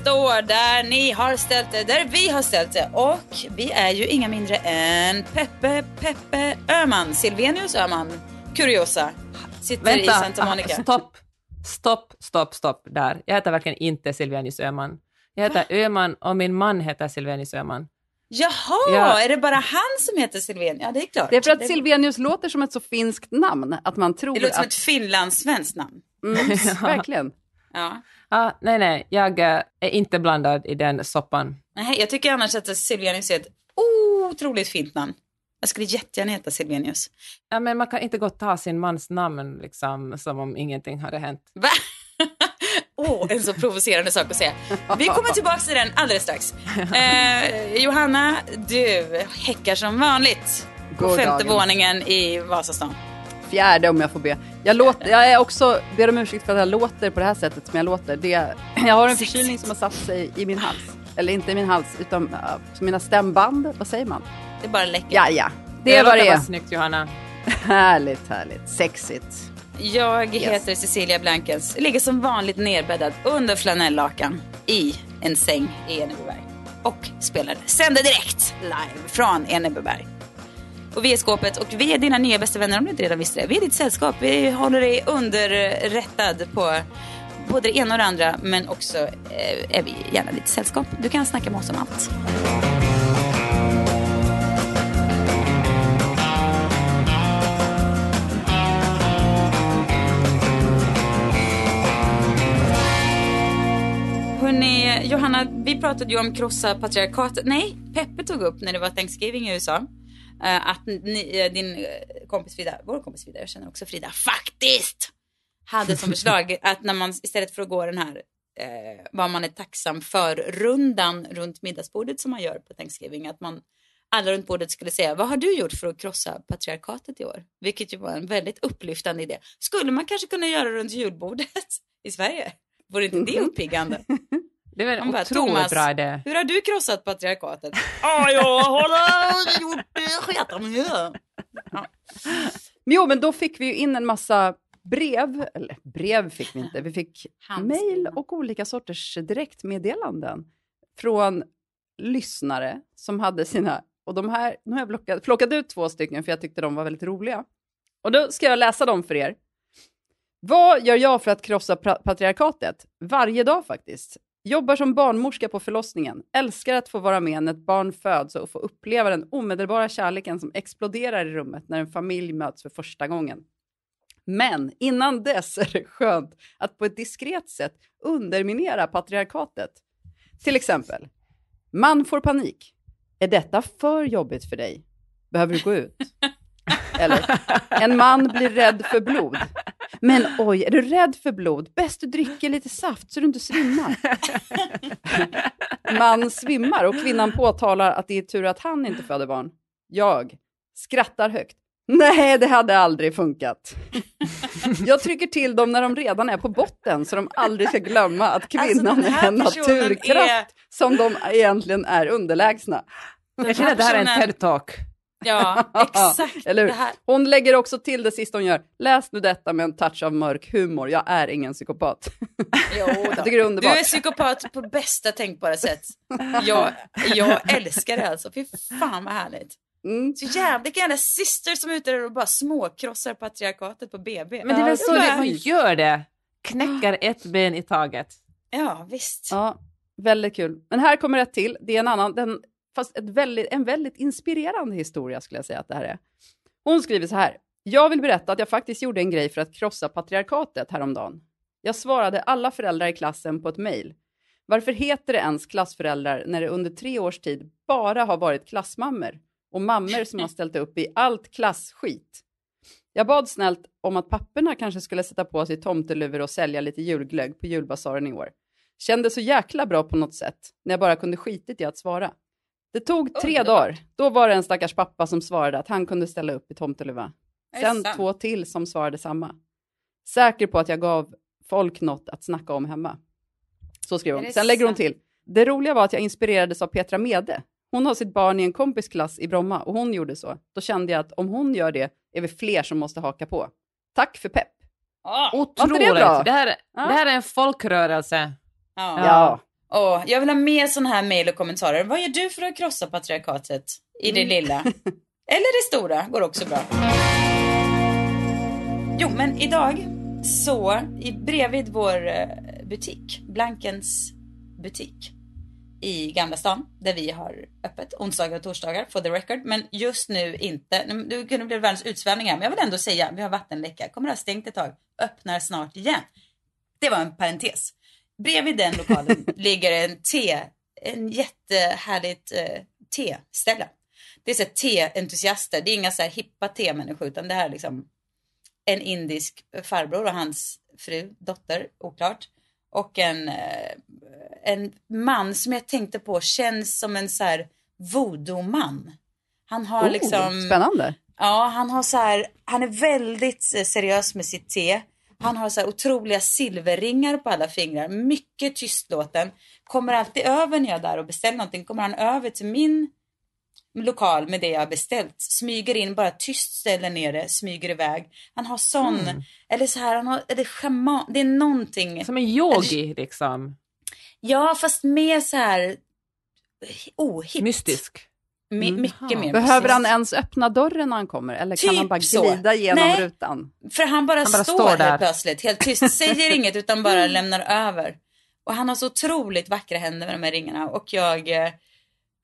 Står där ni har ställt det, där vi har ställt det. Och vi är ju inga mindre än Peppe Peppe Öhman, Silvenius Öhman, Kuriosa. Sitter i Santa Monica. ah, stopp, stopp, stopp, stopp där. Jag heter verkligen inte Silvenius Öhman. Jag heter Öhman och min man heter Silvenius Öhman. Jaha, Ja. är det bara han som heter Silvenius? Ja, det är klart. Det är för att det, Silvenius låter som ett så finskt namn att man tror det låter som att... ett finlandssvenskt namn. Mm, verkligen. Ja. Ah, nej, nej, jag eh, är inte blandad i den soppan. Nej, jag tycker annars att Silvenius är ett otroligt fint namn. Jag skulle jättegärna heta Silvenius. Ja, men man kan inte gå och ta sin mans namn liksom, som om ingenting hade hänt. Va? Åh, en så provocerande sak att säga. Vi kommer tillbaka till den alldeles strax. Eh, Johanna, du häckar som vanligt på God femte dagen. våningen i Vasastan. Fjärde om jag får be. Jag, låter, jag är också, ber om ursäkt för att jag låter på det här sättet som jag låter. Det, jag har en förkylning som har satt sig i min hals. Eller inte i min hals, utan uh, mina stämband. Vad säger man? Det är bara läckert. Ja, ja. Det är vad det är. bara snyggt, Johanna. Härligt, härligt. Sexigt. Jag Yes. heter Cecilia Blankens, ligger som vanligt nerbäddad under flanelllakan i en säng i Enebyberg. Och spelar, sänder direkt live från Enebyberg. Och vi är skåpet och vi är dina nya bästa vänner om du inte redan visste det. Vi är ditt sällskap. Vi håller dig underrättad på både det ena och det andra men också eh, är vi gärna ditt sällskap. Du kan snacka med oss om allt. Hörrni, Johanna, vi pratade ju om krossa patriarkatet. Nej, Peppe tog upp när det var Thanksgiving i USA eh, att ni, eh, din eh, kompis Frida, vår kompis Frida, jag känner också Frida, faktiskt hade som förslag att när man istället för att gå den här eh, vad man är tacksam för rundan runt middagsbordet som man gör på Thanksgiving, att man alla runt bordet skulle säga vad har du gjort för att krossa patriarkatet i år? Vilket ju var en väldigt upplyftande idé. Skulle man kanske kunna göra runt julbordet i Sverige? Vore inte det uppiggande? Det var en bara, otroligt bra idé. Hur har du krossat patriarkatet? Ja, jag har gjort det sketa. Ja. Men Jo, men då fick vi ju in en massa brev, eller brev fick vi inte, vi fick mejl och olika sorters direktmeddelanden från lyssnare som hade sina, och de här, nu har jag plockat, plockat ut två stycken för jag tyckte de var väldigt roliga. Och då ska jag läsa dem för er. Vad gör jag för att krossa patriarkatet? Varje dag faktiskt. Jobbar som barnmorska på förlossningen. Älskar att få vara med när ett barn föds och få uppleva den omedelbara kärleken som exploderar i rummet när en familj möts för första gången. Men innan dess är det skönt att på ett diskret sätt underminera patriarkatet. Till exempel, man får panik. Är detta för jobbigt för dig? Behöver du gå ut? Eller, en man blir rädd för blod. Men oj, är du rädd för blod? Bäst du dricker lite saft så du inte svimmar. Man svimmar och kvinnan påtalar att det är tur att han inte föder barn. Jag skrattar högt. Nej, det hade aldrig funkat. Jag trycker till dem när de redan är på botten så de aldrig ska glömma att kvinnan Alltså, den här är en naturkraft är- som de egentligen är underlägsna. Jag känner att det här är en TED-talk. Ja, exakt. Eller hur? Hon lägger också till det sista hon gör. Läs nu detta med en touch av mörk humor. Jag är ingen psykopat. Jo, Jag tycker det är Du är psykopat på bästa tänkbara sätt. Jag, jag älskar det alltså. Fy fan vad härligt. Mm. Så jävla, vilka jävla syster som är ute där och bara småkrossar patriarkatet på BB. Men det är väl så det man gör det. Knäcker ett ben i taget. Ja, visst. Ja, väldigt kul. Men här kommer ett till. Det är en annan, den, fast ett väldigt, en väldigt inspirerande historia skulle jag säga att det här är. Hon skriver så här. Jag vill berätta att jag faktiskt gjorde en grej för att krossa patriarkatet häromdagen. Jag svarade alla föräldrar i klassen på ett mejl. Varför heter det ens klassföräldrar när det under tre års tid bara har varit klassmammor och mammor som har ställt upp i allt klassskit? Jag bad snällt om att papporna kanske skulle sätta på sig tomteluvor och sälja lite julglögg på julbasaren i år. Kände så jäkla bra på något sätt när jag bara kunde skitit i att svara. Det tog tre Underbart. dagar. Då var det en stackars pappa som svarade att han kunde ställa upp i tomteluva. Sen sant? två till som svarade samma. Säker på att jag gav folk något att snacka om hemma. Så skrev hon. Sen lägger hon till. Det roliga var att jag inspirerades av Petra Mede. Hon har sitt barn i en kompisklass i Bromma och hon gjorde så. Då kände jag att om hon gör det är vi fler som måste haka på. Tack för pepp. Ah, inte det Otroligt! bra? Det, här, Ja. det här är en folkrörelse. ja. Ja. Åh, jag vill ha mer sådana här mejl och kommentarer. Vad gör du för att krossa patriarkatet? I det Mm. lilla. Eller det stora, går också bra. Jo, men idag så, i, bredvid vår eh, butik, Blankens butik i Gamla stan, där vi har öppet onsdagar och torsdagar, for the record. Men just nu inte. Nu- Det kunde bli världens utsvävning här, men jag vill ändå säga, vi har vattenläcka. Kommer att ha stängt ett tag, öppnar snart igen. Det var en parentes. Bredvid den lokalen ligger en te, en jättehärligt eh, teställe. Det är så teentusiaster, det är inga så här hippa temänniskor utan det här är liksom en indisk farbror och hans fru, dotter, oklart. Och en, eh, en man som jag tänkte på känns som en så här voodoo-man. Han har Oh, liksom... Spännande. Ja, han har så här, han är väldigt eh, seriös med sitt te. Han har så här otroliga silverringar på alla fingrar, mycket tystlåten. Kommer alltid över när jag är där och beställer någonting, kommer han över till min lokal med det jag har beställt. Smyger in, bara tyst ställer ner det, smyger iväg. Han har sån, eller så här, han har, eller schaman, det är någonting. Som en yogi liksom. Ja, fast mer så här ohippt. Mystisk. My, Mm. mycket mer Behöver han ens öppna dörren när han kommer eller kan Typ han bara så. glida genom Nej. rutan? För han bara, Han bara står, står där. helt plötsligt, helt tyst, säger inget utan bara lämnar över. Och han har så otroligt vackra händer med de här ringarna och jag eh,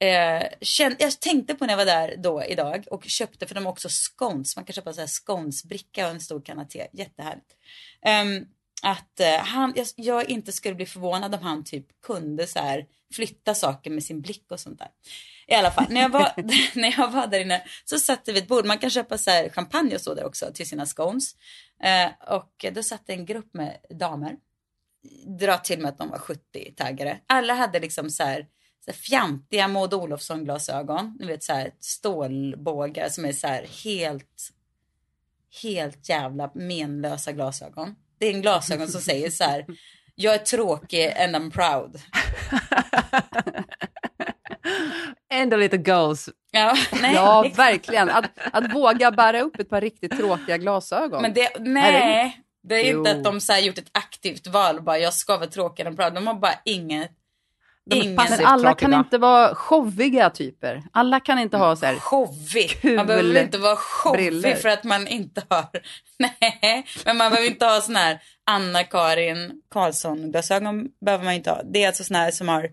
eh, kände, jag tänkte på när jag var där då idag och köpte, för de har också scones, man kan köpa så här sconesbricka och en stor kanna te, jättehärligt. Ehm, att eh, han, jag, jag inte skulle bli förvånad om han typ kunde så här flytta saker med sin blick och sånt där. I alla fall, när jag var, när jag var där inne så satt vi vid ett bord. Man kan köpa så här champagne och så där också till sina scones. Eh, och då satt en grupp med damer. Dra till med att de var 70 taggare. Alla hade liksom så här, så här fjantiga Maud Olofsson glasögon. Ni vet så här stålbågar som är så här helt, helt jävla menlösa glasögon. Det är en glasögon som säger så här. Jag är tråkig and I'm proud. Ändå lite goals. Ja, nej, Ja, verkligen. Att, att våga bära upp ett par riktigt tråkiga glasögon. Men det, nej, det är Jo. inte att de så här gjort ett aktivt val. Bara jag ska vara tråkig. De har bara inget. Ingen Men alla kan inte vara showiga typer. Alla kan inte ha så här. Showig. Kul Man behöver väl inte vara showig briller. för att man inte har... Nej, men man behöver inte ha sån här Anna-Karin Karlsson-glasögon. behöver man inte ha. Det är alltså sån här som har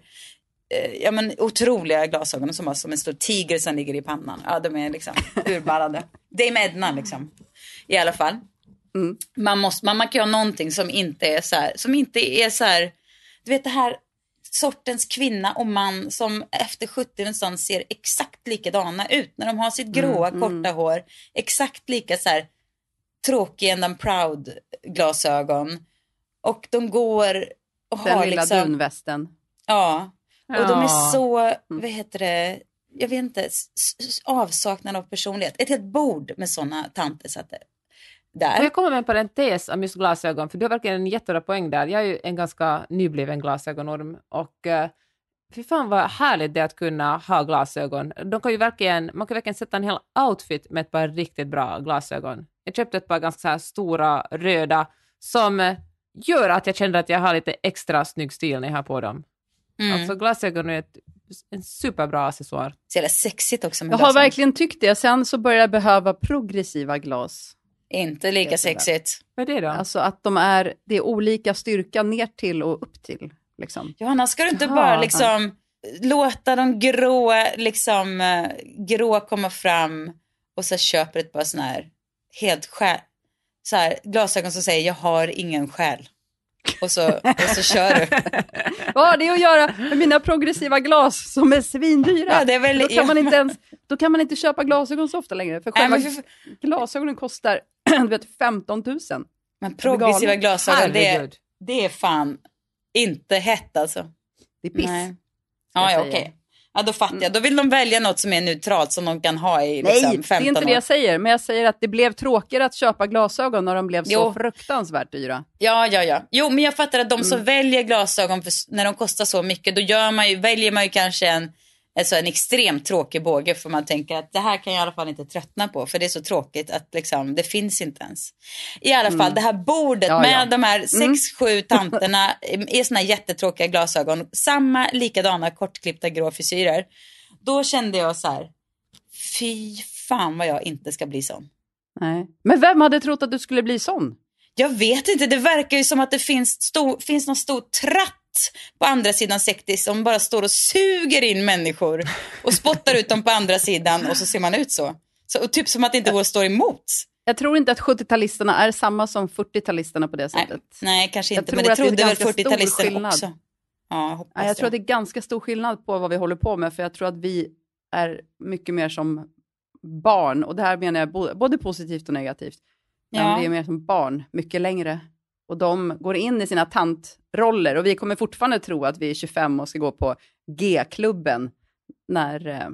ja, men otroliga glasögon som som en stor tiger som ligger i pannan. Ja, de är liksom urballade. Dame Edna liksom. I alla fall. Mm. Man, måste, man, man kan ha någonting som inte är så här, som inte är så här, du vet det här sortens kvinna och man som efter 70 någonstans ser exakt likadana ut när de har sitt gråa Mm, korta hår, exakt lika så här tråkig and proud glasögon och de går och Den har lilla liksom, dunvästen. ja, och de är Ja. så, Mm. vad heter det, jag vet inte, avsaknad av personlighet. Ett helt bord med sådana tanter satt det Får där. jag komma med en parentes om just glasögon? För du har verkligen en jättebra poäng där. Jag är ju en ganska nybliven glasögonorm och uh, fy fan vad härligt det är att kunna ha glasögon. De kan ju verkligen, man kan verkligen sätta en hel outfit med ett par riktigt bra glasögon. Jag köpte ett par ganska stora röda som eh, gör att jag känner att jag har lite extra snygg stil när jag har på dem. Mm. Alltså glasögon är ett, en superbra accessoar. Så jävla sexigt också med Jag har glasögon. verkligen tyckt det. Sen så börjar jag behöva progressiva glas. Inte lika sexigt. Vad är det då? Alltså att de är, det är olika styrka ner till och upp till. Liksom. Johanna, ska du inte Jaha. bara liksom låta de grå, liksom, eh, grå komma fram och så köper ett par sådana här helt själ, så här, glasögon som säger jag har ingen själ. Och så, och så kör du. Vad har det att göra med mina progressiva glas som är svindyra? Ja, det är väl- då, kan ja, man inte ens, då kan man inte köpa glasögon så ofta längre. För själva men för- glasögonen kostar du vet, 15 000. Men progressiva glasögon, det är, det är fan inte hett alltså. Det är piss. Nej. Ja, ja okej. Ja, då fattar jag. Då vill de välja något som är neutralt som de kan ha i Nej, liksom, det är 15 inte det år. jag säger. Men jag säger att det blev tråkigare att köpa glasögon när de blev så Jo. fruktansvärt dyra. Ja, ja, ja. Jo, men jag fattar att de Mm. som väljer glasögon för, när de kostar så mycket, då gör man ju, väljer man ju kanske en, alltså en extremt tråkig båge för man tänker att det här kan jag i alla fall inte tröttna på för det är så tråkigt att liksom, det finns inte ens. I alla fall det här bordet Mm. Ja, med ja. de här sex, sju tanterna i såna jättetråkiga glasögon, samma likadana kortklippta grå frisyrer. Då kände jag så här, fy fan vad jag inte ska bli sån. Nej. Men vem hade trott att du skulle bli sån? Jag vet inte, det verkar ju som att det finns, stor, finns någon stor tratt på andra sidan sektis som bara står och suger in människor och spottar ut dem på andra sidan och så ser man ut så. så typ som att det inte går att stå emot. Jag tror inte att 70-talisterna är samma som 40-talisterna på det Nej, sättet. nej kanske Jag inte, men det att det är trodde väl ganska stor 40-talisterna skillnad. också. Ja, jag tror att det. är ganska stor skillnad på vad vi håller på med, för jag tror att vi är mycket mer som barn, och det här menar jag både positivt och negativt. Men Ja. vi är mer som barn, mycket längre. Och de går in i sina tantroller, och vi kommer fortfarande tro att vi är 25 och ska gå på G-klubben när, eh,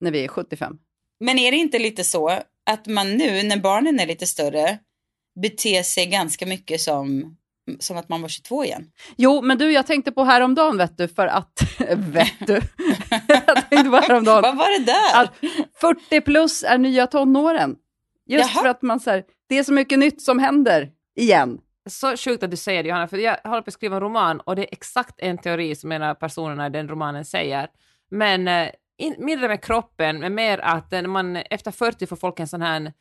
när vi är 75. Men är det inte lite så att man nu när barnen är lite större beter sig ganska mycket som, som att man var 22 igen? Jo, men du, jag tänkte på häromdagen, vet du, för att... vet du? jag tänkte på häromdagen. Vad var det där? att 40 plus är nya tonåren. Just Jaha. för att man så här, det är så mycket nytt som händer igen. Så sjukt att du säger det Johanna, för jag håller på att skriva en roman och det är exakt en teori som en av personerna i den romanen säger. Men eh, in, mindre med kroppen, men mer att eh, när man efter 40 får folk en sån här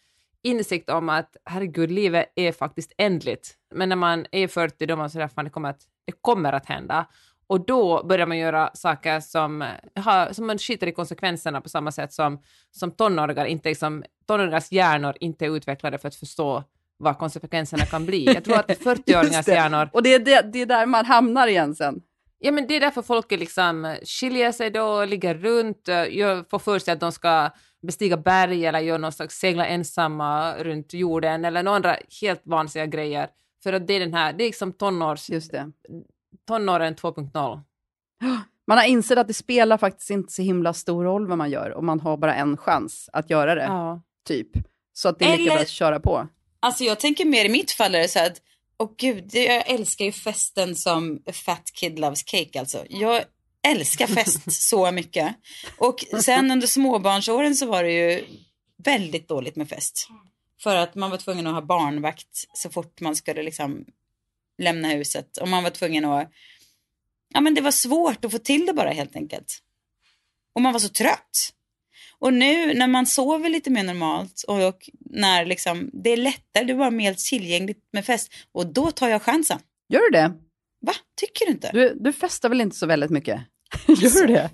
insikt om att herregud, livet är faktiskt ändligt. Men när man är 40 då är man sådär, fan det kommer att, det kommer att hända. Och då börjar man göra saker som, eh, har, som man skiter i konsekvenserna på samma sätt som, som tonåringar, inte liksom, tonåringars hjärnor inte är utvecklade för att förstå vad konsekvenserna kan bli. Jag tror att 40-åringars Just det. hjärnor, Och det är, det, det är där man hamnar igen sen. ja men det är därför folk är liksom skiljer sig då, ligger runt, gör, får för sig att de ska bestiga berg eller göra någon slags segla ensamma runt jorden eller några andra helt vansiga grejer. För att det är den här, det är liksom tonårs, Just det. tonåren 2.0. Man har insett att det spelar faktiskt inte så himla stor roll vad man gör och man har bara en chans att göra det, Ja. typ. Så att det är lika Eller- bra att köra på. Alltså jag tänker mer i mitt fall är det så att, åh gud, jag älskar ju festen som fat kid loves cake alltså. Jag älskar fest så mycket. Och sen under småbarnsåren så var det ju väldigt dåligt med fest. För att man var tvungen att ha barnvakt så fort man skulle liksom lämna huset. Och man var tvungen att, ja men det var svårt att få till det bara helt enkelt. Och man var så trött. Och nu när man sover lite mer normalt och, och när liksom, det är lättare, det är bara mer tillgängligt med fest. Och då tar jag chansen. Gör du det? Va? Tycker du inte? Du, du festar väl inte så väldigt mycket? Gör du det?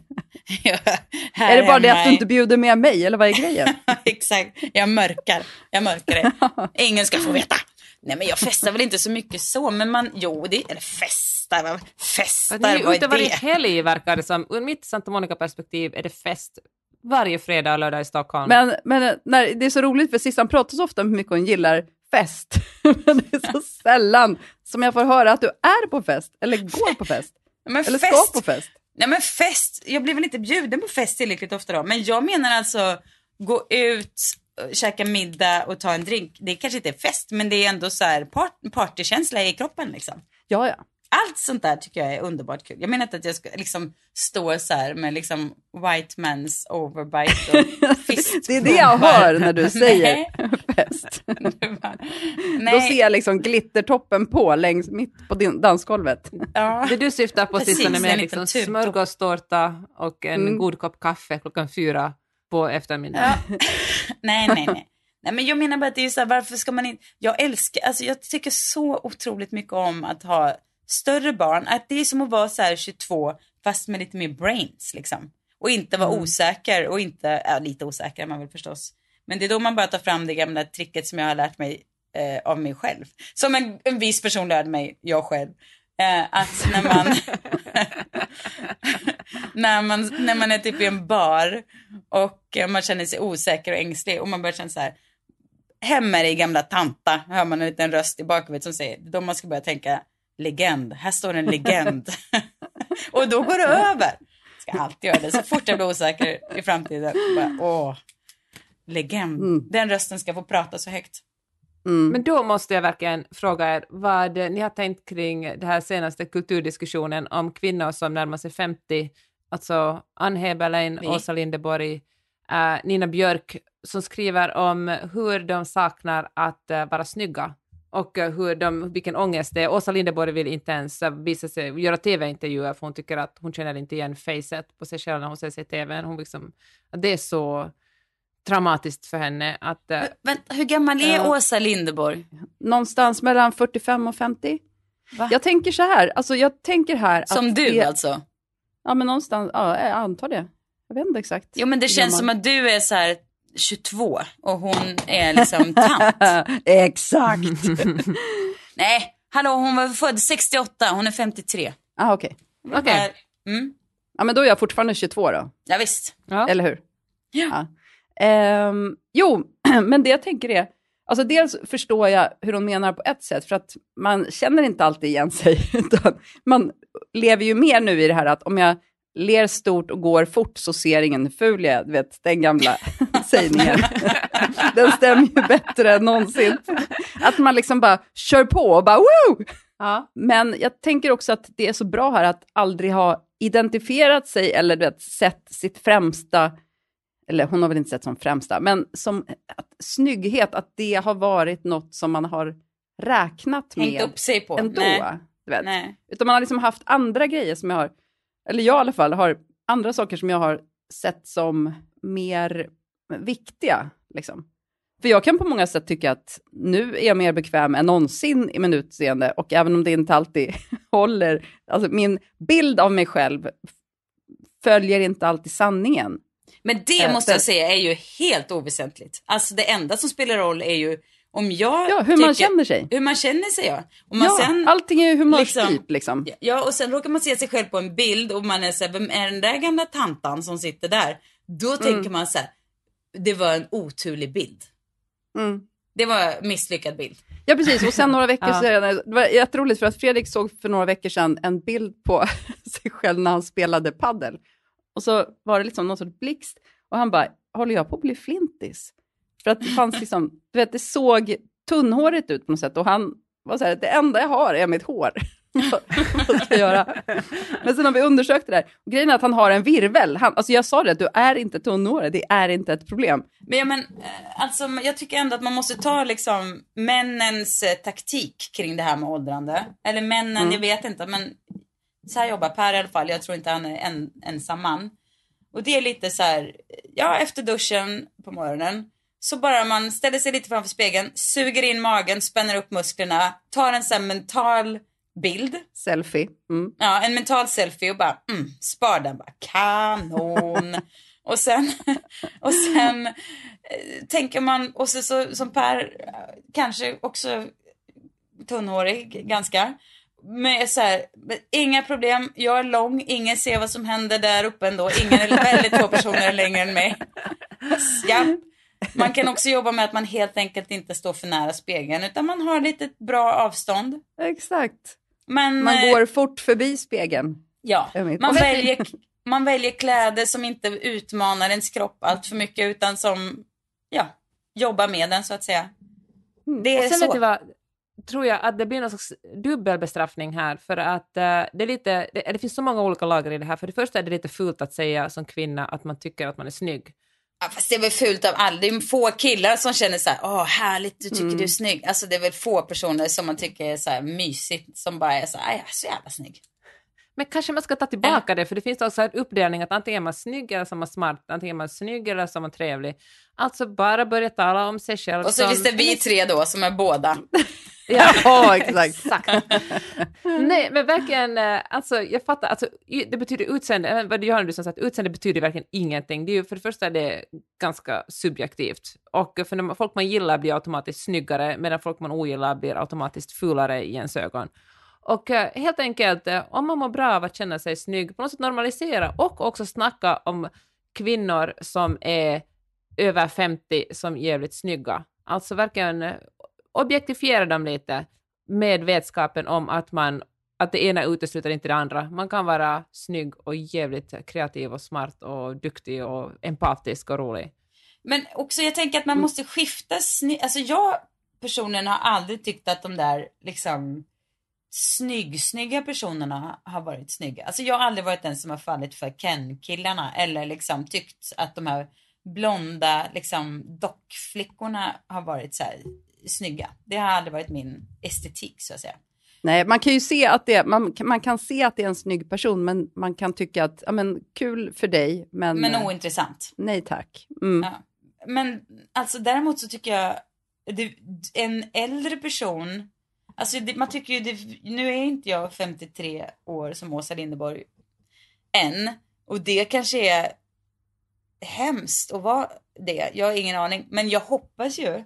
Här är det bara det hemma att du inte bjuder med mig, eller vad är grejen? Exakt, jag mörkar. Jag mörkar det. Ingen ska få veta. Nej men jag festar väl inte så mycket så, men man, jo, det, eller festar, festar, Det är ju vad är varje det? helg verkar det som. Ur mitt Santa Monica-perspektiv är det fest varje fredag och lördag i Stockholm. Men, men när, det är så roligt, för Sissan pratar så ofta om hur mycket hon gillar fest. men det är så sällan som jag får höra att du är på fest, eller går på fest, Men eller fest, ska på fest. Nej men fest, jag blir väl inte bjuden på fest tillräckligt ofta då. Men jag menar alltså gå ut, eh, käka middag och ta en drink. Det kanske inte är fest men det är ändå så här part, partykänsla i kroppen liksom. Ja, ja. Allt sånt där tycker jag är underbart kul. Jag menar inte att jag ska liksom stå så här med liksom white man's overbite och fist. Det är det jag hör när du säger Nej. fest. Bara, Då Nej. ser jag liksom glittertoppen på längs mitt på dansgolvet. Ja. Det du syftar på Precis, en med liksom smörgåstårta och en Mm. god kopp kaffe klockan fyra på eftermiddagen. Ja. nej, nej, nej. Nej, men jag menar bara att det är så här, varför ska man inte, jag älskar, alltså jag tycker så otroligt mycket om att ha större barn, att det är som att vara så här 22 fast med lite mer brains liksom. Och inte vara osäker och inte, ja lite osäker är man väl förstås. Men det är då man bara tar fram det gamla tricket som jag har lärt mig eh, av mig själv. Som en, en viss person lärde mig, jag själv. Eh, att när man, när man, när man är typ i en bar och eh, man känner sig osäker och ängslig och man börjar känna så här, hem med dig gamla tanta, hör man en liten röst i bakhuvudet som säger, då man ska börja tänka, legend, här står en legend. och då går det över. Ska alltid göra det, så fort jag blir osäker i framtiden, bara, åh, legend. Mm. Den rösten ska få prata så högt. Mm. Men då måste jag verkligen fråga er vad ni har tänkt kring den här senaste kulturdiskussionen om kvinnor som närmar sig 50, alltså Ann Heberlein, Vi. Åsa Linderborg, eh, Nina Björk, som skriver om hur de saknar att eh, vara snygga och eh, hur de, vilken ångest det är. Åsa Linderborg vill inte ens eh, visa sig, göra tv-intervjuer för hon tycker att hon känner inte igen facet på sig själv när hon ser sig i tv. Hon liksom, det är så traumatiskt för henne att eh, Vänta, hur gammal är Ja. Åsa Linderborg? Någonstans mellan 45 och 50. Va? Jag tänker så här, alltså jag tänker här Som du det, alltså? Ja men någonstans, ja jag antar det. Jag vet inte exakt. Jo men det känns som att du är så här 22 och hon är liksom tant. exakt! Nej, hallå hon var född 68, hon är 53. ah, okej. Okej. Här- Mm, Ja men då är jag fortfarande 22 då, ja, visst. ja. eller hur? Ja. Ehm, jo, men det jag tänker är, alltså dels förstår jag hur hon menar på ett sätt, för att man känner inte alltid igen sig, utan man lever ju mer nu i det här att om jag ler stort och går fort så ser ingen hur ful jag är, du vet den gamla sägningen. Den stämmer ju bättre än någonsin. Att man liksom bara kör på och bara woo! Ja. Men jag tänker också att det är så bra här att aldrig ha identifierat sig eller du vet, sett sitt främsta, eller hon har väl inte sett som främsta, men som att snygghet, att det har varit något som man har räknat Hängt med upp sig på. ändå. Nej, Du vet. nej. Utan man har liksom haft andra grejer som jag har, eller jag i alla fall, har andra saker som jag har sett som mer viktiga. Liksom. För jag kan på många sätt tycka att nu är jag mer bekväm än någonsin i min utseende och även om det inte alltid håller, alltså min bild av mig själv följer inte alltid sanningen. Men det Eh, måste jag säga är ju helt oväsentligt. Alltså det enda som spelar roll är ju om jag Ja, hur man tycker- känner sig. Hur man känner sig ja. Man Ja, sen, allting är ju humörstyp liksom. Ja, och sen råkar man se sig själv på en bild och man är så här, vem är den där gamla tantan som sitter där? Då Mm. tänker man så här, det var en oturlig bild. Mm. Det var en misslyckad bild. Ja, precis. Och sen några veckor Ja. senare, det var jätteroligt för att Fredrik såg för några veckor sedan en bild på sig själv när han spelade paddel. Och så var det liksom någon sorts blixt och han bara, håller jag på att bli flintis? För att det fanns liksom, du vet, det såg tunnhårigt ut på något sätt och han var så här, det enda jag har är mitt hår. Vad ska jag göra? Men sen har vi undersökt det där. Och grejen är att han har en virvel. Han, alltså jag sa det, du är inte tunnhårig, det är inte ett problem. Men, ja, men eh, alltså, jag tycker ändå att man måste ta liksom männens eh, taktik kring det här med åldrande. Eller männen, Mm. jag vet inte, men så här jobbar Per i alla fall. Jag tror inte han är en ensam man. Och det är lite så här, ja efter duschen på morgonen så bara man ställer sig lite framför spegeln, suger in magen, spänner upp musklerna, tar en sån mental bild, Selfie. Mm. ja en mental selfie och bara mm, spar den bara kanon. och sen, och sen eh, tänker man, och så, så som Per, eh, kanske också tunnhårig ganska. Men så här, inga problem, jag är lång, ingen ser vad som händer där uppe ändå. Ingen är väldigt få personer längre än mig. Ja. Man kan också jobba med att man helt enkelt inte står för nära spegeln utan man har lite bra avstånd. Exakt. Men, Man eh, går fort förbi spegeln. Ja, man väljer, man väljer kläder som inte utmanar ens kropp allt för mycket utan som ja, jobbar med den så att säga. Det är Och sen så. vet du vad, tror jag att det blir någon slags dubbelbestraffning här, för att eh, det, är lite, det, det finns så många olika lager i det här. För det första är det lite fult att säga som kvinna att man tycker att man är snygg. Ja, fast det är väl fult av alla. Det är få killar som känner så här, åh härligt, du tycker Mm. du är snygg. Alltså det är väl få personer som man tycker är så här mysigt, som bara är så här, "Aj, jag är så jävla snygg. Men kanske man ska ta tillbaka det, för det finns också en uppdelning att antingen är man snygg eller så är man smart, antingen är man snygg eller så är man trevlig. Alltså bara börja tala om sig själv Och så som... finns det vi tre då som är båda. Ja, exakt. exakt. Nej, men verkligen, eh, alltså jag fattar, alltså, det betyder utseende, vad Johanna du som sagt, utseende betyder verkligen ingenting. Det är ju, för det första är det ganska subjektivt, och för när folk man gillar blir automatiskt snyggare, medan folk man ogillar blir automatiskt fulare i ens ögon. Och eh, helt enkelt, eh, om man mår bra av att känna sig snygg, på något sätt normalisera och också snacka om kvinnor som är över 50 som jävligt snygga. Alltså verkligen objektifiera dem lite med vetskapen om att man att det ena utesluter inte det andra. Man kan vara snygg och jävligt kreativ och smart och duktig och empatisk och rolig. Men också jag tänker att man måste skifta sny- Alltså jag personligen har aldrig tyckt att de där liksom snygg-snygga personerna har varit snygga. Alltså jag har aldrig varit den som har fallit för Ken-killarna eller liksom tyckt att de här blonda liksom dockflickorna har varit så här snygga. Det har aldrig varit min estetik så att säga. Nej, man kan ju se att det, man, man kan se att det är en snygg person, men man kan tycka att, ja men kul för dig, men, Men eh, ointressant. nej tack. Mm. Ja. Men alltså däremot så tycker jag det, en äldre person, alltså det, man tycker ju det, nu är inte jag 53 år som Åsa Linderborg än och det kanske är hemskt att vara det, jag har ingen aning, men jag hoppas ju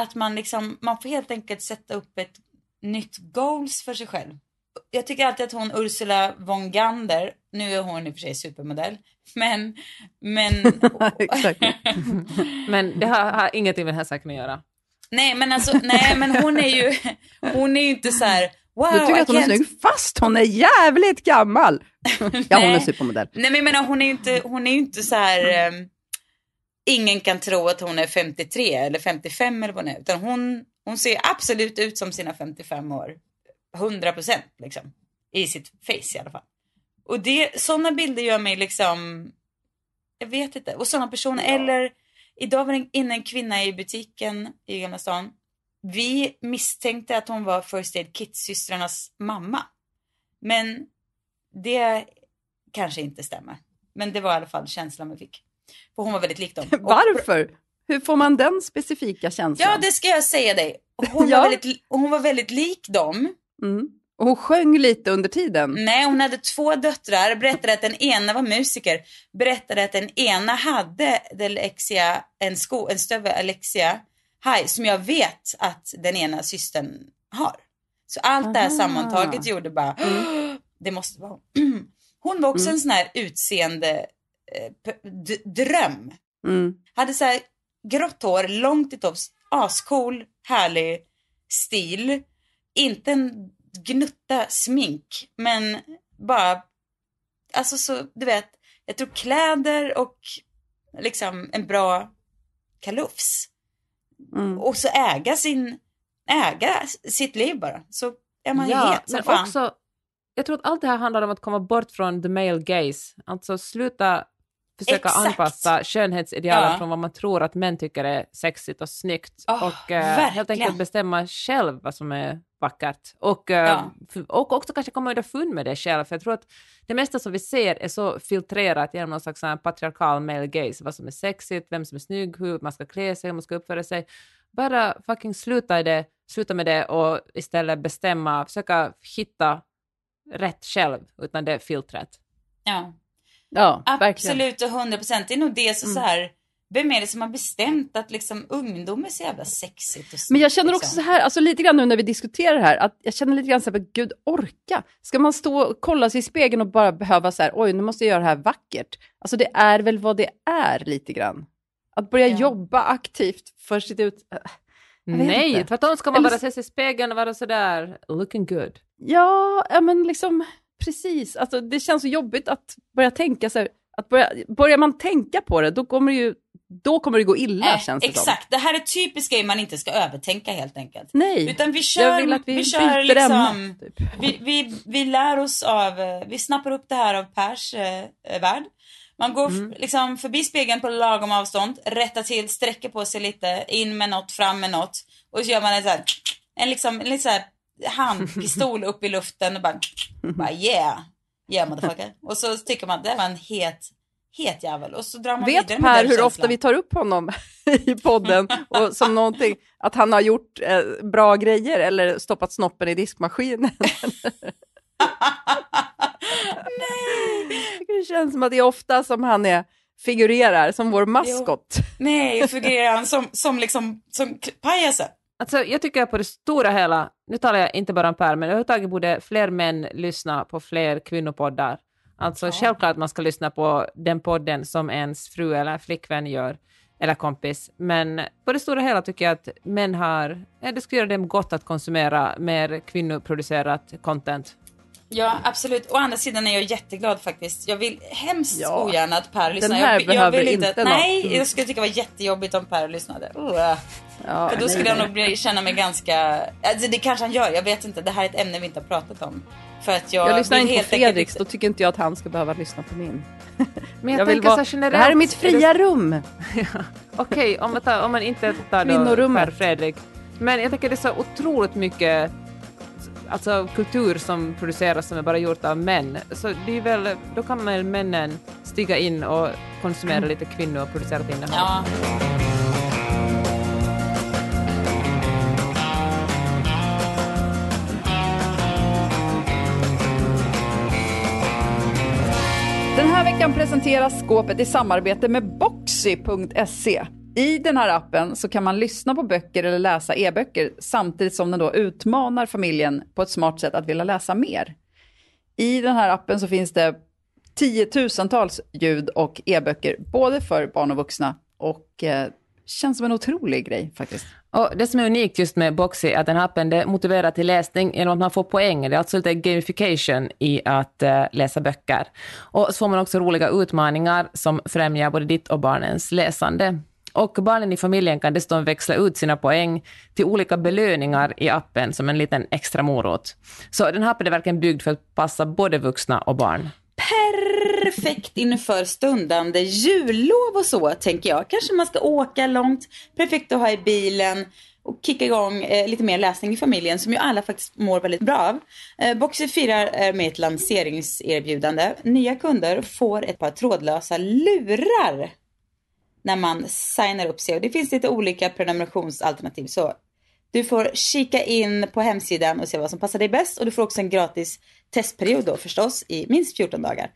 att man liksom, man får helt enkelt sätta upp ett nytt goals för sig själv. Jag tycker alltid att hon Ursula von Gander, nu är hon i och för sig supermodell, men, men. Men det har, har ingenting med den här saken att göra. Nej men alltså, nej men hon är ju, hon är ju inte så här, wow, Du tycker att hon är snygg, fast hon är jävligt gammal. ja, hon är supermodell. Nej men jag menar hon är ju inte, hon är ju inte så här, ehm, ingen kan tro att hon är 53 eller 55 eller vad är, utan hon, hon ser absolut ut som sina 55 år. 100 procent liksom. I sitt face i alla fall. Och det, sådana bilder gör mig liksom, jag vet inte, och sådana personer, eller idag var det inne en kvinna i butiken i Gamla stan. Vi misstänkte att hon var First Aid Kit-systrarnas mamma. Men det kanske inte stämmer. Men det var i alla fall känslan vi fick. För hon var väldigt lik dem. Varför? Hur får man den specifika känslan? Ja, det ska jag säga dig. Hon, Ja. var, väldigt, hon var väldigt lik dem. mm. Och hon sjöng lite under tiden. Nej, hon hade två döttrar. Berättade att den ena var musiker. Berättade att den ena hade Alexia, en, sko, en stövre Alexia High som jag vet att den ena systern har. Så allt det här Aha. sammantaget gjorde bara, det måste vara hon. Hon var också Mm. en sån här utseende dröm. Mm. Hade så här grått hår, långt i tofs, ascool, härlig stil. Inte en gnutta smink, men bara, alltså så, du vet, jag tror kläder och liksom en bra kalufs. Mm. Och så äga sin, äga sitt liv bara. Så är man ja, het men fan. också, jag tror att allt det här handlar om att komma bort från the male gaze. Alltså sluta försöka Exakt. anpassa skönhetsidealen Ja. från vad man tror att män tycker är sexigt och snyggt. Åh, och eh, helt enkelt bestämma själv vad som är vackert. Och, eh, Ja. och också kanske komma underfund med det själv. För jag tror att det mesta som vi ser är så filtrerat genom någon slags här patriarkal male gaze. Vad som är sexigt, vem som är snygg, hur man ska klä sig, hur man ska uppföra sig. Bara fucking sluta, i det, sluta med det och istället bestämma, försöka hitta rätt själv utan det filtret. Ja. Ja, verkligen. Absolut och hundra procent. Det är nog det så, Mm. så här. Vem är det som har bestämt att liksom ungdom är så jävla sexigt och Men jag känner också liksom? så här, alltså lite grann nu när vi diskuterar det här, att jag känner lite grann så här, gud orka. Ska man stå och kolla sig i spegeln och bara behöva så här, oj nu måste jag göra det här vackert. Alltså det är väl vad det är lite grann. Att börja Ja. jobba aktivt för sitt ut... äh, Nej, inte. tvärtom ska man Eller bara se sig i spegeln och vara sådär looking good. Ja, ja men liksom precis. Alltså det känns så jobbigt att börja tänka så här, att börja, börjar man tänka på det, då kommer det ju, då kommer det gå illa Eh, känns det som. Exakt, det här är typiskt grej man inte ska övertänka helt enkelt. Nej, Utan vi jag kör, vill att vi, vi kör liksom, ämne. Typ. vi, vi, vi lär oss av, eh, vi snappar upp det här av Pers eh, värld. Man går Mm. liksom förbi spegeln på lagom avstånd, rättar till, sträcker på sig lite, in med något, fram med något. Och så gör man en så här, en liksom, en lite så här handpistol upp i luften och bara, bara yeah, yeah motherfucker. Och så tycker man det var en het, het jävel. Och så drar man Vet Per hur känslan. ofta vi tar upp honom i podden och som någonting, att han har gjort eh, bra grejer eller stoppat snoppen i diskmaskinen? Tycker Det känns som att det är ofta som han är, figurerar som vår maskot. Nej, fungerar han som, som liksom, som pajasen? Alltså, jag tycker på det stora hela, nu talar jag inte bara om Per, men överhuvudtaget borde fler män lyssna på fler kvinnopoddar. Alltså Ja. självklart man ska lyssna på den podden som ens fru eller flickvän gör. eller kompis. Men på det stora hela tycker jag att män har, det skulle göra dem gott att konsumera mer kvinnoproducerat content. Ja, absolut. Å andra sidan är jag jätteglad faktiskt. Jag vill hemskt Ja. ogärna att Per lyssnar. här jag, jag behöver vill inte något. Nej, Mm. jag skulle tycka det var jättejobbigt om Per lyssnade. Ja, För då nej, skulle jag nej. nog bli, känna mig ganska... Alltså det kanske han gör, jag vet inte. Det här är ett ämne vi inte har pratat om. För att jag, Jag lyssnar inte på Fredriks, då tycker inte jag att han ska behöva lyssna på min. Men jag, Jag vill tänker vara, så generellt... det här är mitt fria rum. Okej, om, man tar- om man inte tar då. Per Fredrik. Men jag tänker det är så otroligt mycket alltså, kultur som produceras som är bara gjort av män. Så det är väl, då kan väl männen stiga in och konsumera lite kvinnoproducerat innehåll. Ja. Den här veckan presenteras skåpet i samarbete med Boxy.se. I den här appen så kan man lyssna på böcker eller läsa e-böcker samtidigt som den då utmanar familjen på ett smart sätt att vilja läsa mer. I den här appen så finns det tiotusentals ljud och e-böcker både för barn och vuxna och eh, känns som en otrolig grej faktiskt. Och det som är unikt just med Boxy är att den här appen det motiverar till läsning genom att man får poäng. Det är alltså lite gamification i att eh, läsa böcker. Och så får man också roliga utmaningar som främjar både ditt och barnens läsande. Och barnen i familjen kan dessutom växla ut sina poäng till olika belöningar i appen som en liten extra morot. Så den här appen är verkligen byggd för att passa både vuxna och barn. Perfekt inför stundande jullov och så, tänker jag. Kanske man ska åka långt. Perfekt att ha i bilen och kicka igång eh, lite mer läsning i familjen som ju alla faktiskt mår väldigt bra av. Eh, Boxer firar eh, med ett lanseringserbjudande. Nya kunder får ett par trådlösa lurar när man signar upp sig. Och det finns lite olika prenumerationsalternativ. Så du får kika in på hemsidan och se vad som passar dig bäst. Och du får också en gratis testperiod då förstås i minst 14 dagar.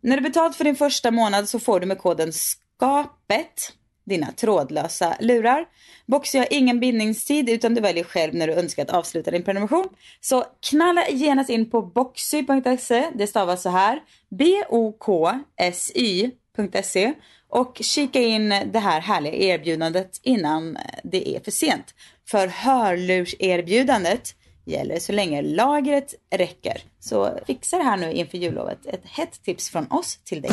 När du betalt för din första månad så får du med koden SKAPET dina trådlösa lurar. Boxy har ingen bindningstid utan du väljer själv när du önskar att avsluta din prenumeration. Så knalla genast in på boxy.se, det stavas så här, B-O-K-S-Y.se och kika in det här härliga erbjudandet innan det är för sent. För hörlurserbjudandet gäller så länge lagret räcker. Så fixa det här nu inför jullovet. Ett hett tips från oss till dig.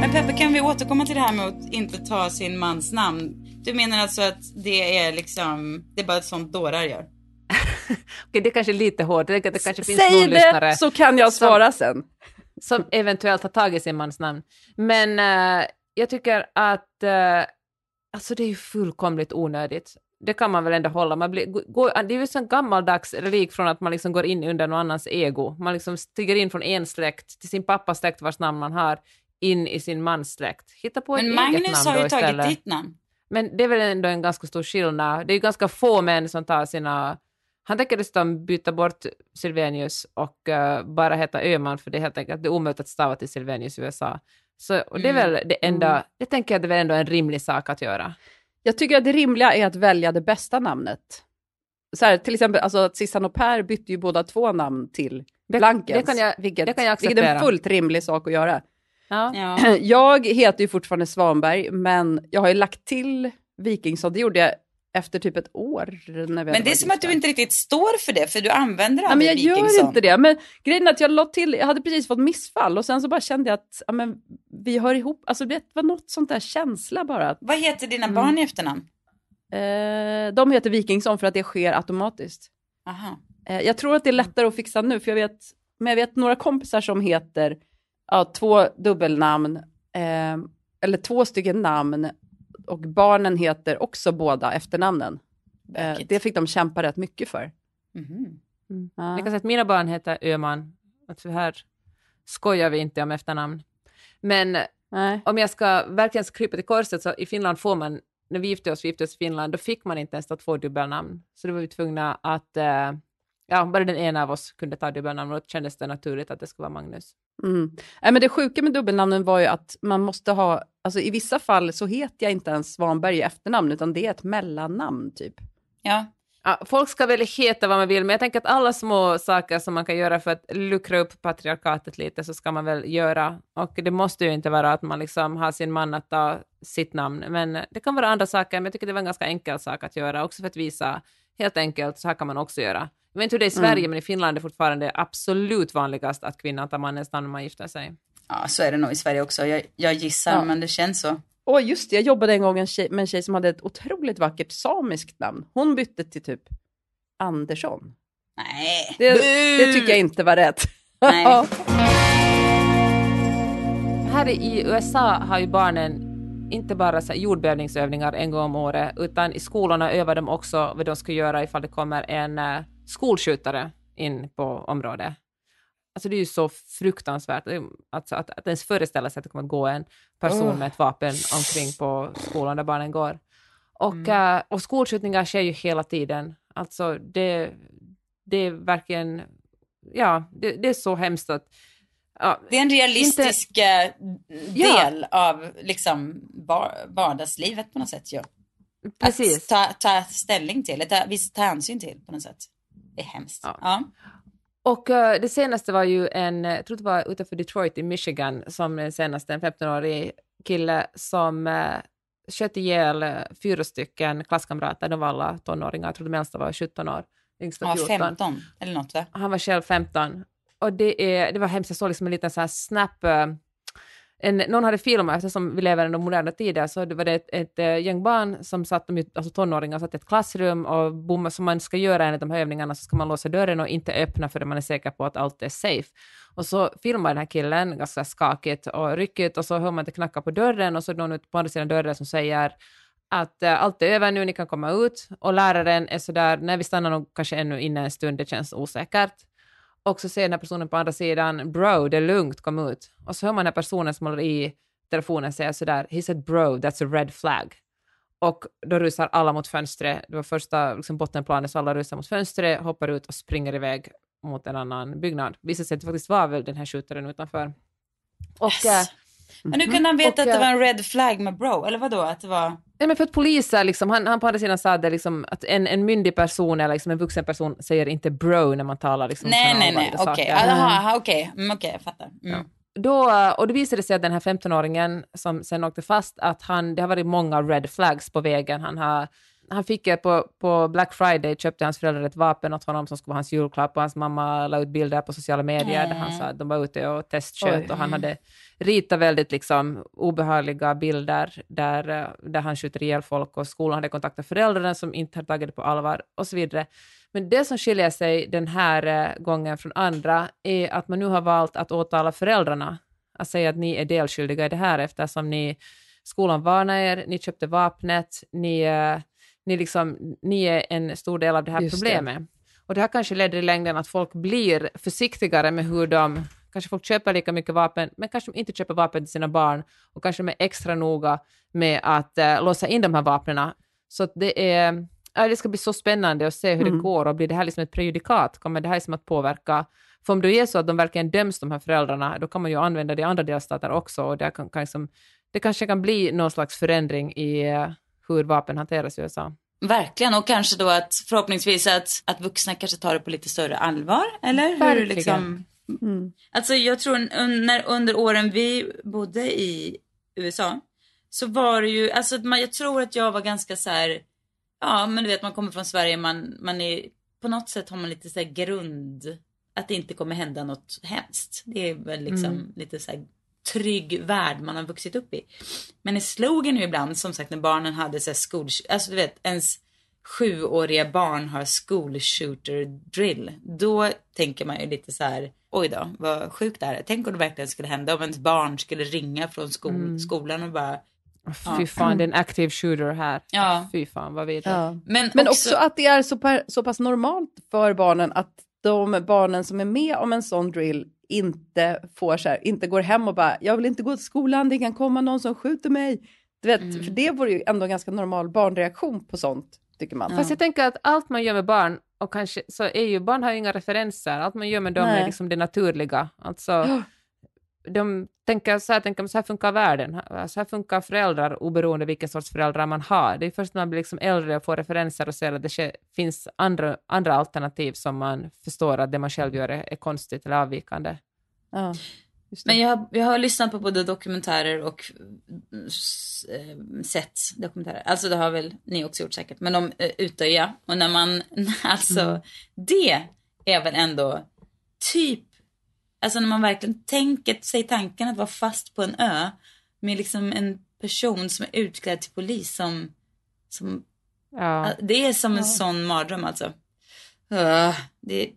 Men Peppe, kan vi återkomma till det här med att inte ta sin mans namn? Du menar alltså att det är liksom, det är bara ett sånt dårar gör? Okej, det är kanske lite hårt. Det kanske finns någon Säg lyssnare det så kan jag som- svara sen. som eventuellt har tagit sin mans namn. Men eh, jag tycker att eh, alltså det är ju fullkomligt onödigt. Det kan man väl ändå hålla. Man blir, går, det är ju en gammaldags relik från att man liksom går in under någon annans ego. Man liksom stiger in från en släkt till sin pappas släkt vars namn man har in i sin mans släkt. Hitta på ett Men eget Magnus namn har ju tagit ditt namn. Men det är väl ändå en ganska stor skillnad. Det är ju ganska få män som tar sina... Han tänker dessutom byta bort Silvenius och eh, bara heta Öman för det är helt enkelt det är omöjligt att stava till Silvenius i USA. Så, och det är Mm. väl det enda, Mm. det tänker jag det är väl ändå en rimlig sak att göra. Jag tycker att det rimliga är att välja det bästa namnet. Så här, till exempel, alltså att Sissan och Per bytte ju båda två namn till Det- Blankens. det kan jag- vilket, det kan jag vilket är en fullt rimlig sak att göra. Ja. Ja. Jag heter ju fortfarande Svanberg, men jag har ju lagt till Wikingsson. Det gjorde jag efter typ ett år. När vi Men det är som att du gifta. inte riktigt står för det, för du använder Ja, men aldrig jag gör Wikingsson. inte det. Men grejen är att jag la till, jag hade precis fått missfall och sen så bara kände jag att ja, men, vi hör ihop. Alltså det var något sånt där känsla bara. Vad heter dina Mm. barn i efternamn? Eh, de heter Wikingsson för att det sker automatiskt. Aha. Eh, jag tror att det är lättare att fixa nu, för jag vet, men jag vet några kompisar som heter ja, två dubbelnamn, eh, eller två stycken namn, och barnen heter också båda efternamnen. Eh, det fick de kämpa rätt mycket för. Mhm. Ja. Jag kan säga att mina barn heter Öman. Att här skojar vi inte om efternamn. Men Nej. om jag ska verkligen krypa till korset så i Finland får man, när vi gifte oss, vi gifte oss i Finland, då fick man inte ens ta två dubbelnamn. Så då var vi tvungna att, eh, ja, bara den ena av oss kunde ta dubbelnamn och då kändes det naturligt att det skulle vara Magnus. Mm. Nej, men det sjuka med dubbelnamnen var ju att man måste ha, alltså i vissa fall så heter jag inte ens Svanberg i efternamn, utan det är ett mellannamn typ. Ja. Ja, folk ska väl heta vad man vill, men jag tänker att alla små saker som man kan göra för att luckra upp patriarkatet lite så ska man väl göra. Och det måste ju inte vara att man liksom har sin man att ta sitt namn, men det kan vara andra saker, men jag tycker det var en ganska enkel sak att göra, också för att visa helt enkelt, så här kan man också göra. Jag vet inte hur det är i Sverige, Mm. men i Finland är det fortfarande absolut vanligast att kvinnan tar mannens namn när man gifter sig. Ja, så är det nog i Sverige också. Jag, jag gissar, Ja. men det känns så. Och just det, jag jobbade en gång en tjej, med en tjej som hade ett otroligt vackert samiskt namn. Hon bytte till typ Andersson. Nej. Det, det tycker jag inte var rätt. Nej. Här i USA har ju barnen inte bara så jordbävningsövningar en gång om året, utan i skolorna övar de också vad de ska göra ifall det kommer en uh, skolskjutare in på området. Alltså det är ju så fruktansvärt alltså att, att ens föreställa sig att det kommer att gå en person Oh. med ett vapen omkring på skolan där barnen går. Och, eh, och skolskjutningar sker ju hela tiden. Alltså det, det är verkligen, ja, det, det är så hemskt att ja, Det är en realistisk eh, Ja. del av liksom var- vardagslivet på något sätt ju. precis. Att ta, ta ställning till, ta, visst, ta hänsyn till på något sätt. Det är hemskt. Ja. Ja. Och eh, det senaste var ju en, jag tror det var utanför Detroit i Michigan, som den senaste, en 15-årig kille som uh, sköt ihjäl eh, fyra stycken klasskamrater, de var alla tonåringar, jag tror de äldsta var 17 år, yngsta Ja, 14. 15 eller något va? Han var själv 15. Och det, är, det var hemskt, jag såg liksom en liten så här snap, eh, en, någon hade filmat, alltså, eftersom vi lever i de moderna tider, så det var det ett, ett eh, gäng barn som satt, alltså tonåringar, satt i ett klassrum och bomma, som man ska göra enligt de här övningarna, så ska man låsa dörren och inte öppna förrän man är säker på att allt är safe. Och så filmar den här killen ganska skakigt och ryckigt och så hör man att det knackar på dörren och så är det någon ute på andra sidan dörren som säger att eh, allt är över nu, ni kan komma ut. Och läraren är sådär, nej vi stannar nog kanske ännu inne en stund, det känns osäkert. Och så säger den här personen på andra sidan, bro, det är lugnt, kom ut. Och så hör man den här personen som håller i telefonen säga sådär, he said bro, that's a red flag. Och då rusar alla mot fönstret, det var första liksom, bottenplanet, så alla rusar mot fönstret, hoppar ut och springer iväg mot en annan byggnad. Visade sig att det faktiskt var väl den här skjutaren utanför. Och, Yes. eh, Men hur kunde han veta Och, att det eh, var en red flag med bro? Eller vadå? Att det var... Nej, men för att poliser, liksom, han, han på andra sidan sa det liksom, att en, en myndig person eller liksom en vuxen person säger inte bro när man talar liksom, nej, nej, nej. Okej, saker. Jaha, aha, okej, mm, jag fattar. Mm. Då, och det visade sig att den här 15-åringen som sen åkte fast, att han, det har varit många red flags på vägen. Han, har, han fick ett på, på Black Friday, köpte hans föräldrar ett vapen åt honom som skulle vara hans julklapp och hans mamma la ut bilder på sociala medier där han sa att de var ute och testsköt och han hade ritat väldigt liksom obehagliga bilder där, eh, där han skjuter ihjäl folk och skolan hade kontaktat föräldrarna som inte hade tagit det på allvar och så vidare. Men det som skiljer sig den här eh, gången från andra är att man nu har valt att åtala föräldrarna. Att säga att ni är delskyldiga i det här eftersom ni, skolan varnar er, ni köpte vapnet, ni, eh, ni, liksom, ni är en stor del av det här Just det. problemet. Och det här kanske leder i längden att folk blir försiktigare med hur de, kanske folk köper lika mycket vapen, men kanske de inte köper vapen till sina barn och kanske de är extra noga med att eh, låsa in de här vapnen. Så det är, ja, det ska bli så spännande att se hur det Mm. går och blir det här liksom ett prejudikat? Kommer det här liksom att påverka? För om det är så att de verkligen döms, de här föräldrarna, då kan man ju använda det i andra delstater också och det, kan, kan liksom, det kanske kan bli någon slags förändring i eh, hur vapen hanteras i USA. Verkligen, och kanske då att förhoppningsvis att, att vuxna kanske tar det på lite större allvar, eller? Hur liksom... Mm. Alltså jag tror när, under åren vi bodde i USA så var det ju, alltså man, jag tror att jag var ganska så här, ja men du vet man kommer från Sverige, man, man är, på något sätt har man lite så här grund, att det inte kommer hända något hemskt. Det är väl liksom Mm. lite så här trygg värld man har vuxit upp i. Men i slogan ju ibland, som sagt när barnen hade så här skol, alltså du vet ens sjuåriga barn har school shooter drill. Då tänker man ju lite så här, oj då, vad sjukt det här är. Tänk om det verkligen skulle hända om ens barn skulle ringa från skol, skolan och bara, Fy fan, det är en active shooter här. Ja. Fy fan, vad vidrigt. Ja. men, Men också, också att det är så, så pass normalt för barnen att de barnen som är med om en sån drill inte får så här, inte går hem och bara, jag vill inte gå till skolan, det kan komma någon som skjuter mig. Du vet, Mm. för det vore ju ändå en ganska normal barnreaktion på sånt, tycker man. Fast jag tänker att allt man gör med barn, och kanske så är ju barn har ju inga referenser, allt man gör med dem Nej. är liksom det naturliga. Alltså, de tänker så här, tänker, så här funkar världen, så här funkar föräldrar oberoende vilken sorts föräldrar man har. Det är först när man blir liksom äldre och får referenser och ser att det finns andra, andra alternativ som man förstår att det man själv gör är, är konstigt eller avvikande. Ja. Men jag, har- jag har lyssnat på både dokumentärer och mm, eh, sett dokumentärer. Alltså det har väl ni också gjort säkert. Men de eh, Utöja. Och när man, alltså det är väl ändå typ, alltså när man verkligen tänker sig tanken att vara fast på en ö med liksom en person som är utklädd till polis som, som Ja. det är som en sån mardröm alltså. Uh, det,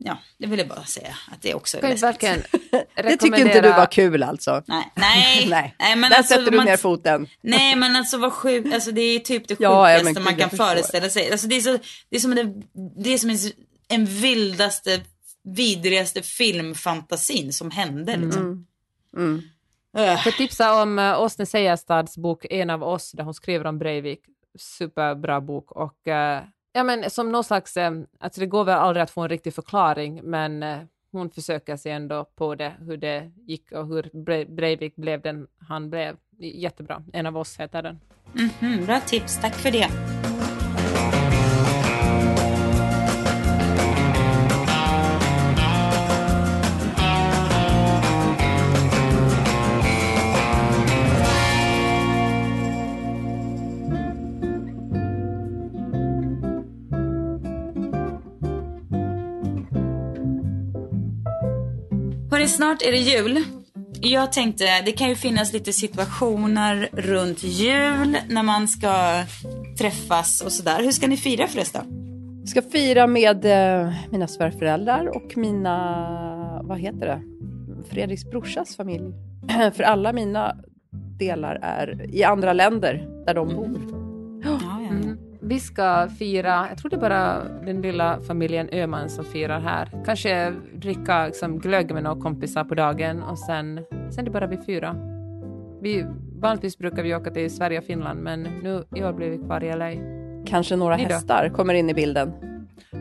ja, det vill jag bara säga att det också är läskigt. verkligen Det tyckte inte du var kul alltså? Nej, nej, Nej, men där alltså, sätter du man- ner foten. Nej men alltså vad sjukt, alltså det är typ det Ja, ja, sjukaste men man kan föreställa sig. Alltså det är, så, det är som, en, det är som en, en vildaste, vidrigaste filmfantasin som hände liksom. Mm. Ugh. Får tipsa om uh, Åsne Seierstads bok En av oss, där hon skriver om Breivik. Superbra bok. Och eh, ja, men som någon slags, uh, alltså det går väl aldrig att få en riktig förklaring, men eh, hon försöker sig ändå på det, hur det gick och hur Bre- Breivik blev den han blev. Jättebra. En av oss heter den. Mhm, bra tips, tack för det. Hörni, snart är det jul. Jag tänkte, det kan ju finnas lite situationer runt jul när man ska träffas och sådär. Hur ska ni fira förresten? Jag ska fira med eh, mina svärföräldrar och mina, vad heter det, Fredriks brorsas familj. För alla mina delar är i andra länder där de bor. Vi ska fira, jag tror det är bara den lilla familjen Öhman som firar här. Kanske dricka liksom, glögg med några kompisar på dagen och sen, sen är det bara vi fyra. Vi, vanligtvis brukar vi åka till Sverige och Finland men nu i år blir vi kvar i LA. Kanske några Ni då? hästar kommer in i bilden.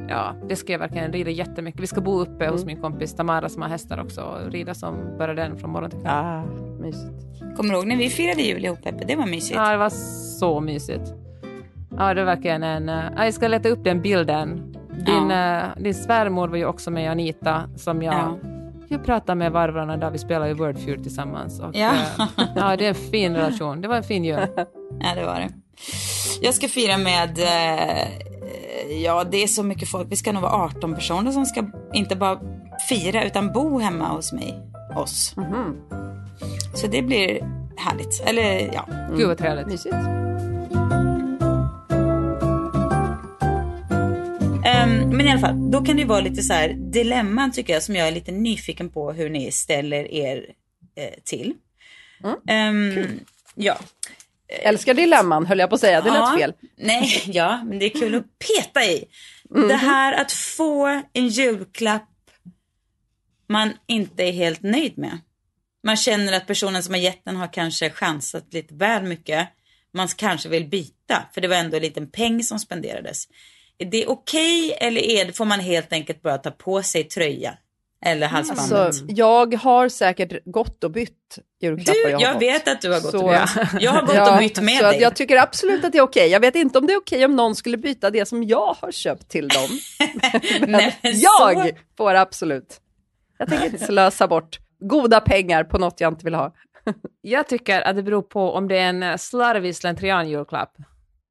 Ja, det ska jag verkligen rida jättemycket. Vi ska bo uppe hos Mm. min kompis Tamara som har hästar också och rida som bara den från morgon till kväll. Ah, mysigt. Kommer du ihåg när vi firade jul ihop Peppe? Det var mysigt. Ja, det var så mysigt. Ja, det var verkligen en... ja, jag ska leta upp den bilden. Din, Ja. eh, din svärmor var ju också med Anita som jag... Ja. Jag pratade med varvarna där vi spelade i Wordfeud tillsammans. Och, Ja. eh, ja, det är en fin relation. Det var en fin jul. Ja, det var det. Jag ska fira med, ja det är så mycket folk. Vi ska nog vara 18 personer som ska inte bara fira utan bo hemma hos mig. Oss. Mhm. Så det blir härligt. Eller ja. Gud vad trevligt. Mysigt. Men i alla fall, då kan det vara lite så här dilemman tycker jag som jag är lite nyfiken på hur ni ställer er eh, till. Ehm, ja. Älskar dilemman höll jag på att säga, det lät fel. Nej, ja, men det är kul att peta i. Det här att få en julklapp man inte är helt nöjd med. Man känner att personen som har gett den har kanske chansat lite väl mycket. Man kanske vill byta, för det var ändå en liten peng som spenderades. Är det okej eller är det, får man helt enkelt bara ta på sig tröja? Eller halsbandet? Alltså, jag har säkert gått och bytt julklappar du, jag har jag vet att du har gått Så- och bytt. Jag har gått Ja, och bytt med dig. Jag tycker absolut att det är okej. Jag vet inte om det är okej om någon skulle byta det som jag har köpt till dem. Nej, men jag så- får absolut. Jag tänker inte slösa bort goda pengar på något jag inte vill ha. Jag tycker att det beror på om det är en slarvig slentrian-julklapp.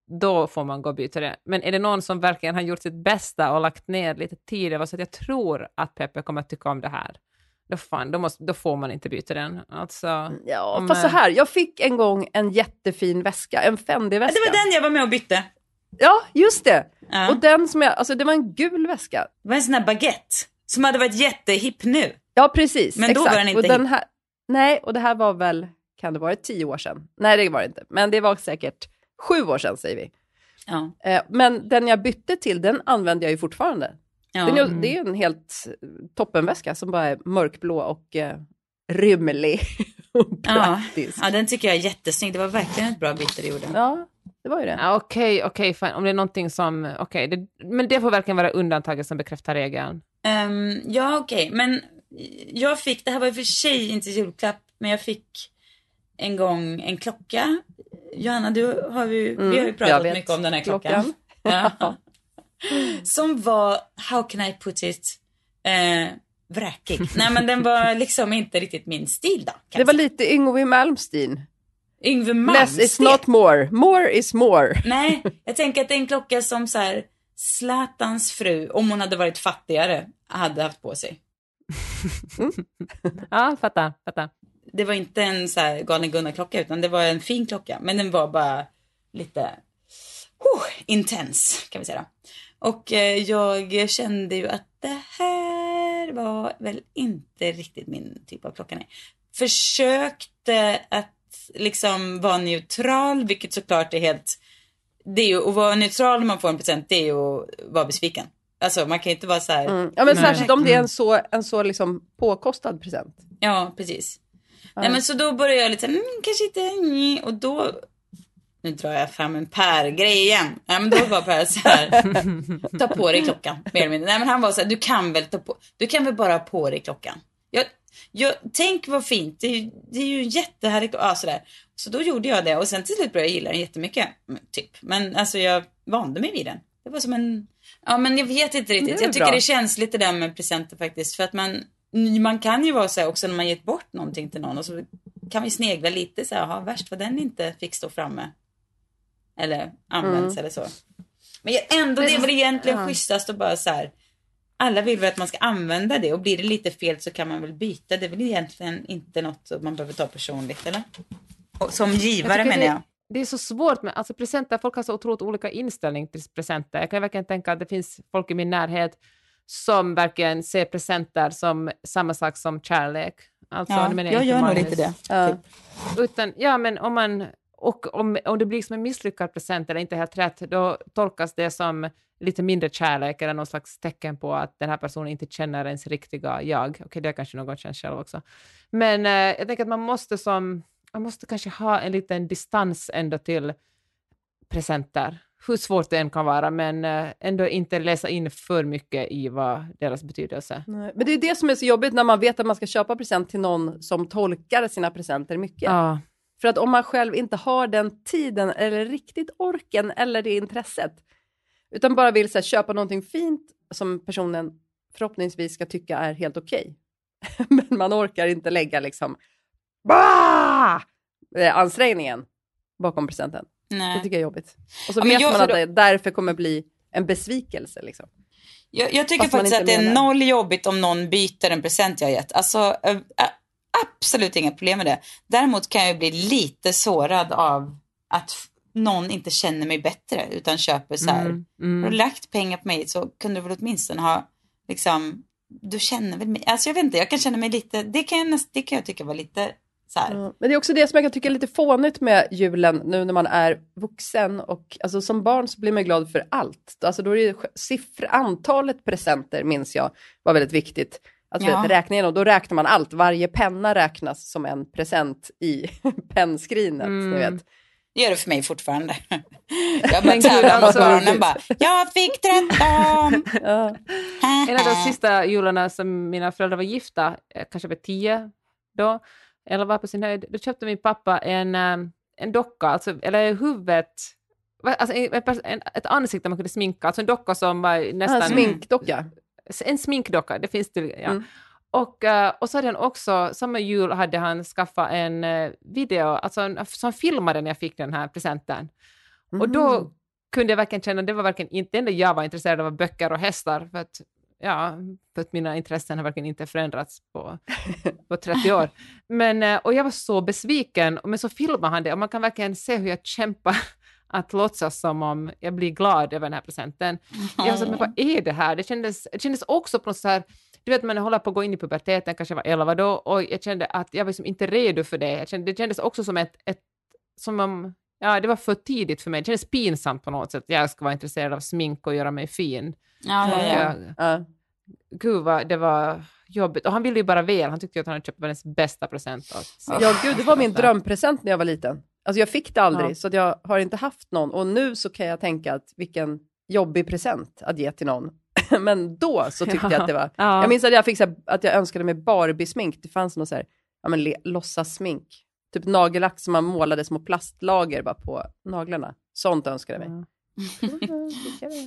Då får man gå och byta det. Men är det någon som verkligen har gjort sitt bästa och lagt ner lite tid så att jag tror att Peppe kommer att tycka om det här. Då, fan, då, måste, då får man inte byta den. Alltså, Ja, om, fast så eh, här, jag fick en gång en jättefin väska, en Fendi-väska. Det var den jag var med och bytte. Ja, just det. Ja. Och den som jag, alltså det var en gul väska. Det var en sån här baguette som hade varit jättehipp nu. Ja, precis. Men då exakt. var den inte och den här, Nej, och det här var väl, kan det vara tio år sedan? Nej, det var det inte. Men det var säkert sju år sedan, säger vi. Ja. Eh, men den jag bytte till, den använder jag ju fortfarande. Ja. Den är, det är en helt eh, toppenväska som bara är mörkblå och eh, rymlig och Ja. praktisk. ja, den tycker jag är jättesnygg. Det var verkligen ett bra byte du gjorde. Ja, det var ju det. Ja, Okej, okej, fine. om det är någonting som... Okej, det, men det får verkligen vara undantaget som bekräftar regeln. Ehm, ja, okej. Men jag fick, det här var i och för sig inte julklapp, men jag fick en gång en klocka. Johanna, du har ju, Mm, vi har ju pratat mycket om den här klockan. Klockan. Ja. Som var, how can I put it, eh, vräkig. Nej men den var liksom inte riktigt min stil då. Det var lite Yngwie Malmsteen. Yngwie Less Malmsteen. is not more, more is more. Nej, jag tänker att det är en klocka som så här Zlatans fru, om hon hade varit fattigare, hade haft på sig. Ja, fattar, fattar. Det var inte en så här galen Gunnar-klocka utan det var en fin klocka. Men den var bara lite oh, intens kan vi säga. Och eh, jag kände ju att det här var väl inte riktigt min typ av klocka. Nej. Försökte att liksom vara neutral, vilket såklart är helt... Det är ju att vara neutral när man får en present, det är ju att vara besviken. Alltså man kan ju inte vara så här... Mm. Ja men särskilt om det är en så, en så liksom påkostad present. Ja, precis. Nej men så då började jag lite mm, kanske inte, och då, nu drar jag fram en Per-grej igen. Nej men då var Per så här, ta på dig klockan, mer eller mindre. Nej men han var så här, du kan väl ta på, du kan väl bara ha på dig klockan. Jag, jag, tänk vad fint, det är, ju- det är ju jättehärligt, ja sådär. Så då gjorde jag det och sen till slut började jag gilla den jättemycket, typ. Men alltså jag vande mig vid den. Det var som en, ja men jag vet inte riktigt. Jag tycker bra. det känns lite där med presenter faktiskt. För att man, man kan ju vara så här också när man gett bort någonting till någon och så kan vi snegla lite så här, "Jaha, värst vad den inte fick stå framme. Eller används Mm. eller så. Men jag- ändå, det är väl egentligen Ja. schysstast att bara så här, alla vill väl att man ska använda det och blir det lite fel så kan man väl byta. Det är väl egentligen inte något man behöver ta personligt eller? Och som givare tycker menar det- jag. Det är så svårt med alltså presenter, folk har så otroligt olika inställning till presenter. Jag kan verkligen tänka att det finns folk i min närhet som verkligen ser presenter som samma sak som kärlek. Alltså, Ja, menar jag gör nog lite det. Ja. Typ. Utan, ja, men om man, och om, om det blir som en misslyckad present eller inte helt rätt, då tolkas det som lite mindre kärlek eller någon slags tecken på att den här personen inte känner ens riktiga jag. Okej, det är kanske något känns själv också. Men eh, jag tänker att man måste som, man måste kanske ha en liten distans ändå till presenter. Hur svårt det än kan vara, men eh, ändå inte läsa in för mycket i vad deras betydelse. Nej, Men det är det som är så jobbigt när man vet att man ska köpa present till någon som tolkar sina presenter mycket. Ja, För att om man själv inte har den tiden eller riktigt orken eller det intresset utan bara vill så här, köpa någonting fint som personen förhoppningsvis ska tycka är helt okej. Men man orkar inte lägga liksom bah! Eh, ansträngningen bakom presenten. Det Nej. tycker jag är jobbigt. Och så Ja, vet jag- man att det därför kommer bli en besvikelse. Liksom. Jag, jag tycker Fast faktiskt att det är noll jobbigt om någon byter en present jag gett. Alltså, absolut inga problem med det. Däremot kan jag bli lite sårad av att någon inte känner mig bättre utan köper så här. mm, Har du mm. lagt pengar på mig så kunde du väl åtminstone ha, liksom, du känner väl mig. Alltså jag vet inte, jag kan känna mig lite, det kan jag, det kan jag tycka var lite. Ja, Men det är också det som jag kan tycka är lite fånigt med julen nu när man är vuxen och alltså som barn så blir man glad för allt. Alltså då är det siffr, antalet presenter minns jag var väldigt viktigt. Alltså Ja. räkna igenom, då räknar man allt, varje penna räknas som en present i pennskrinet. Mm. Ni vet. Det gör det för mig fortfarande. Jag bara tävlar mot alltså, barnen bara, jag fick 13! Ja. En av de sista jularna som mina föräldrar var gifta, eh, kanske var tio då, eller var på sin höjd, då köpte min pappa en, eh, en docka, alltså, eller huvudet, alltså en, ett ansikte man kunde sminka, alltså en docka som var nästan... En sminkdocka. En sminkdocka, det finns det, ja. Mm. Och, eh, och så hade han också, samma jul hade han skaffat en eh, video, alltså en, som filmade när jag fick den här presenten. Och då Mm. kunde jag verkligen känna, det var verkligen inte det enda jag var intresserad av var böcker och hästar, för att, ja, för att mina intressen har verkligen inte förändrats på, på 30 år. Men, eh, och jag var så besviken, men så filmade han det och man kan verkligen se hur jag kämpar att låtsas som om jag blir glad över den här presenten. Jag sa, men vad är det här? Det kändes, det kändes också på något så här, du vet man håller på att gå in i puberteten, kanske var 11 då, och jag kände att jag var liksom inte redo för det. Jag kände, det kändes också som ett, ett som om, ja det var för tidigt för mig. Det kändes pinsamt på något sätt. Jag ska vara intresserad av smink och göra mig fin. Ja, ja, ja. Jag, Ja. gud vad det var jobbigt. Och han ville ju bara väl. Han tyckte att han hade köpt världens bästa present. ja, gud, det var min drömpresent när jag var liten. Alltså jag fick det aldrig, Ja. så att jag har inte haft någon. Och nu så kan jag tänka att vilken jobbig present att ge till någon. men då så tyckte jag att det var... Ja. Jag minns att jag fick så här, att jag önskade mig Barbie-smink. Det fanns något så här, ja men le- låtsassmink. Typ nagellack som man målade små plastlager bara på naglarna. Sånt önskade jag mig.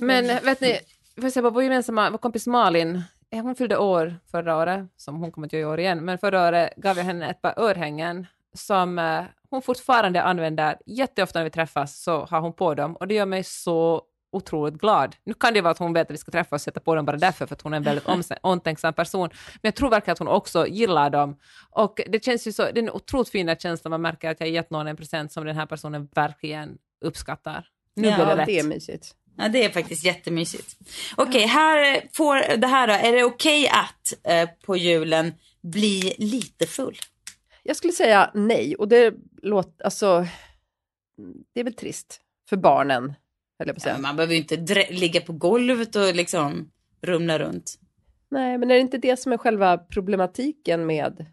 Men vet ni, får jag säga, vår gemensamma vår kompis Malin, eh, hon fyllde år förra året, som hon kommer att göra i år igen, men förra året gav jag henne ett par örhängen som eh, hon fortfarande använder. Jätteofta när vi träffas så har hon på dem och det gör mig så otroligt glad. Nu kan det vara att hon vet att vi ska träffas och sätta på dem bara därför, för att hon är en väldigt omtänksam person. Men jag tror verkligen att hon också gillar dem. Och det känns ju så, det är en otroligt fin känsla man märker att jag gett någon en present som den här personen verkligen uppskattar. Nu Ja, blir det Ja, rätt. det är mysigt. Ja, det är faktiskt jättemysigt. Okej, här får det här då. Är det okej att eh, på julen bli lite full? Jag skulle säga nej och det låter, alltså, det är väl trist för barnen, jag på säga. man behöver ju inte ligga på golvet och liksom rumla runt. Nej, men är det inte det som är själva problematiken med,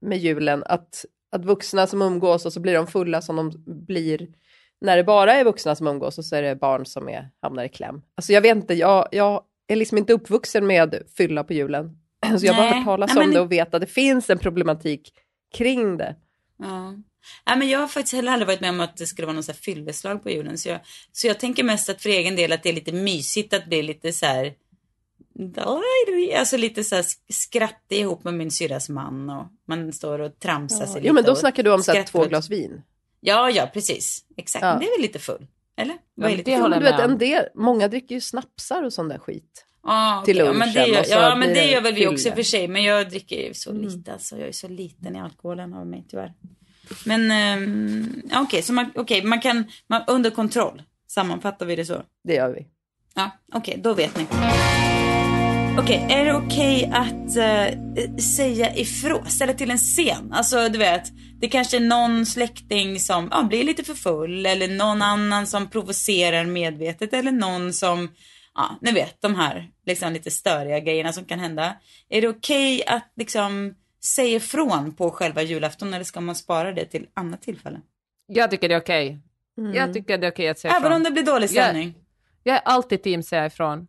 med julen? Att, att vuxna som umgås och så blir de fulla som de blir när det bara är vuxna som umgås och så är det barn som är, hamnar i kläm. Alltså jag vet inte, jag, jag är liksom inte uppvuxen med fylla på julen. Så jag har bara hört talas nej, om men- det och vet att det finns en problematik kring det. Ja. Nej, men jag har faktiskt heller aldrig varit med om att det skulle vara någon så här fylleslag på julen. Så jag, så jag tänker mest att för egen del att det är lite mysigt att bli lite så här. Alltså lite så här skrattig ihop med min syrras man och man står och tramsar sig lite. Jo men då snackar du om så här, två glas vin. Ja, ja, precis. Exakt. Ja. Men Det är väl lite full? Eller? Vad lite det full? du vet, en del, många dricker ju snapsar och sån där skit. Ja, till okej. ja, men det lunchen gör, ja, men det gör väl vi också i och för sig. Men jag dricker ju så Mm. lite alltså. Jag är så liten i alkoholen av mig tyvärr. Men ja, okej, så man, okej, man kan, man, under kontroll. Sammanfattar vi det så? Det gör vi. Ja, okej, då vet ni. Okej, är det okej att eh, säga ifrån, ställa till en scen? Alltså du vet, det kanske är någon släkting som ja, blir lite för full eller någon annan som provocerar medvetet eller någon som, ja, ni vet de här liksom lite störiga grejerna som kan hända. Är det okej att liksom säga ifrån på själva julafton eller ska man spara det till annat tillfälle? Jag tycker det är okej. Mm. Jag tycker det är okej att säga Även ifrån. om det blir dålig stämning? Jag är alltid team säga ifrån.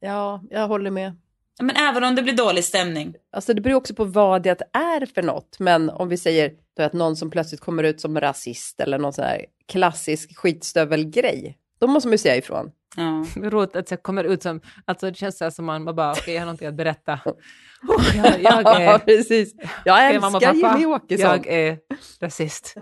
Ja, jag håller med. Men även om det blir dålig stämning? Alltså det beror också på vad det är för något. Men om vi säger då att någon som plötsligt kommer ut som rasist eller någon sån här klassisk skitstövelgrej. Då måste man ju säga ifrån. Ja. Roligt att det kommer ut som, alltså det känns så här som man bara, okej jag har någonting att berätta. Oh, jag, jag Ja, är, precis. Jag älskar mamma pappa, Jimmy Åkesson. jag är rasist.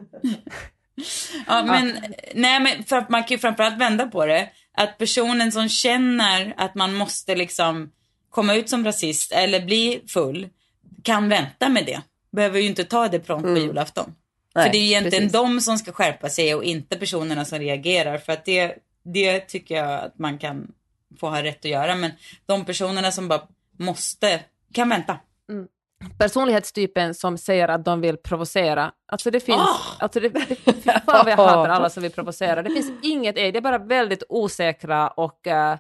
Ja, men, nej, men för man kan ju framförallt vända på det. Att personen som känner att man måste liksom komma ut som rasist eller bli full kan vänta med det. Behöver ju inte ta det prompt på Mm. julafton. Nej, för det är ju egentligen precis. de som ska skärpa sig och inte personerna som reagerar. För att det, det tycker jag att man kan få ha rätt att göra. Men de personerna som bara måste, kan vänta. Personlighetstypen som säger att de vill provocera. Alltså det finns, Ah! alltså det, fan vad jag hatar alla som vill provocera. Det finns inget, det är bara väldigt osäkra och uh,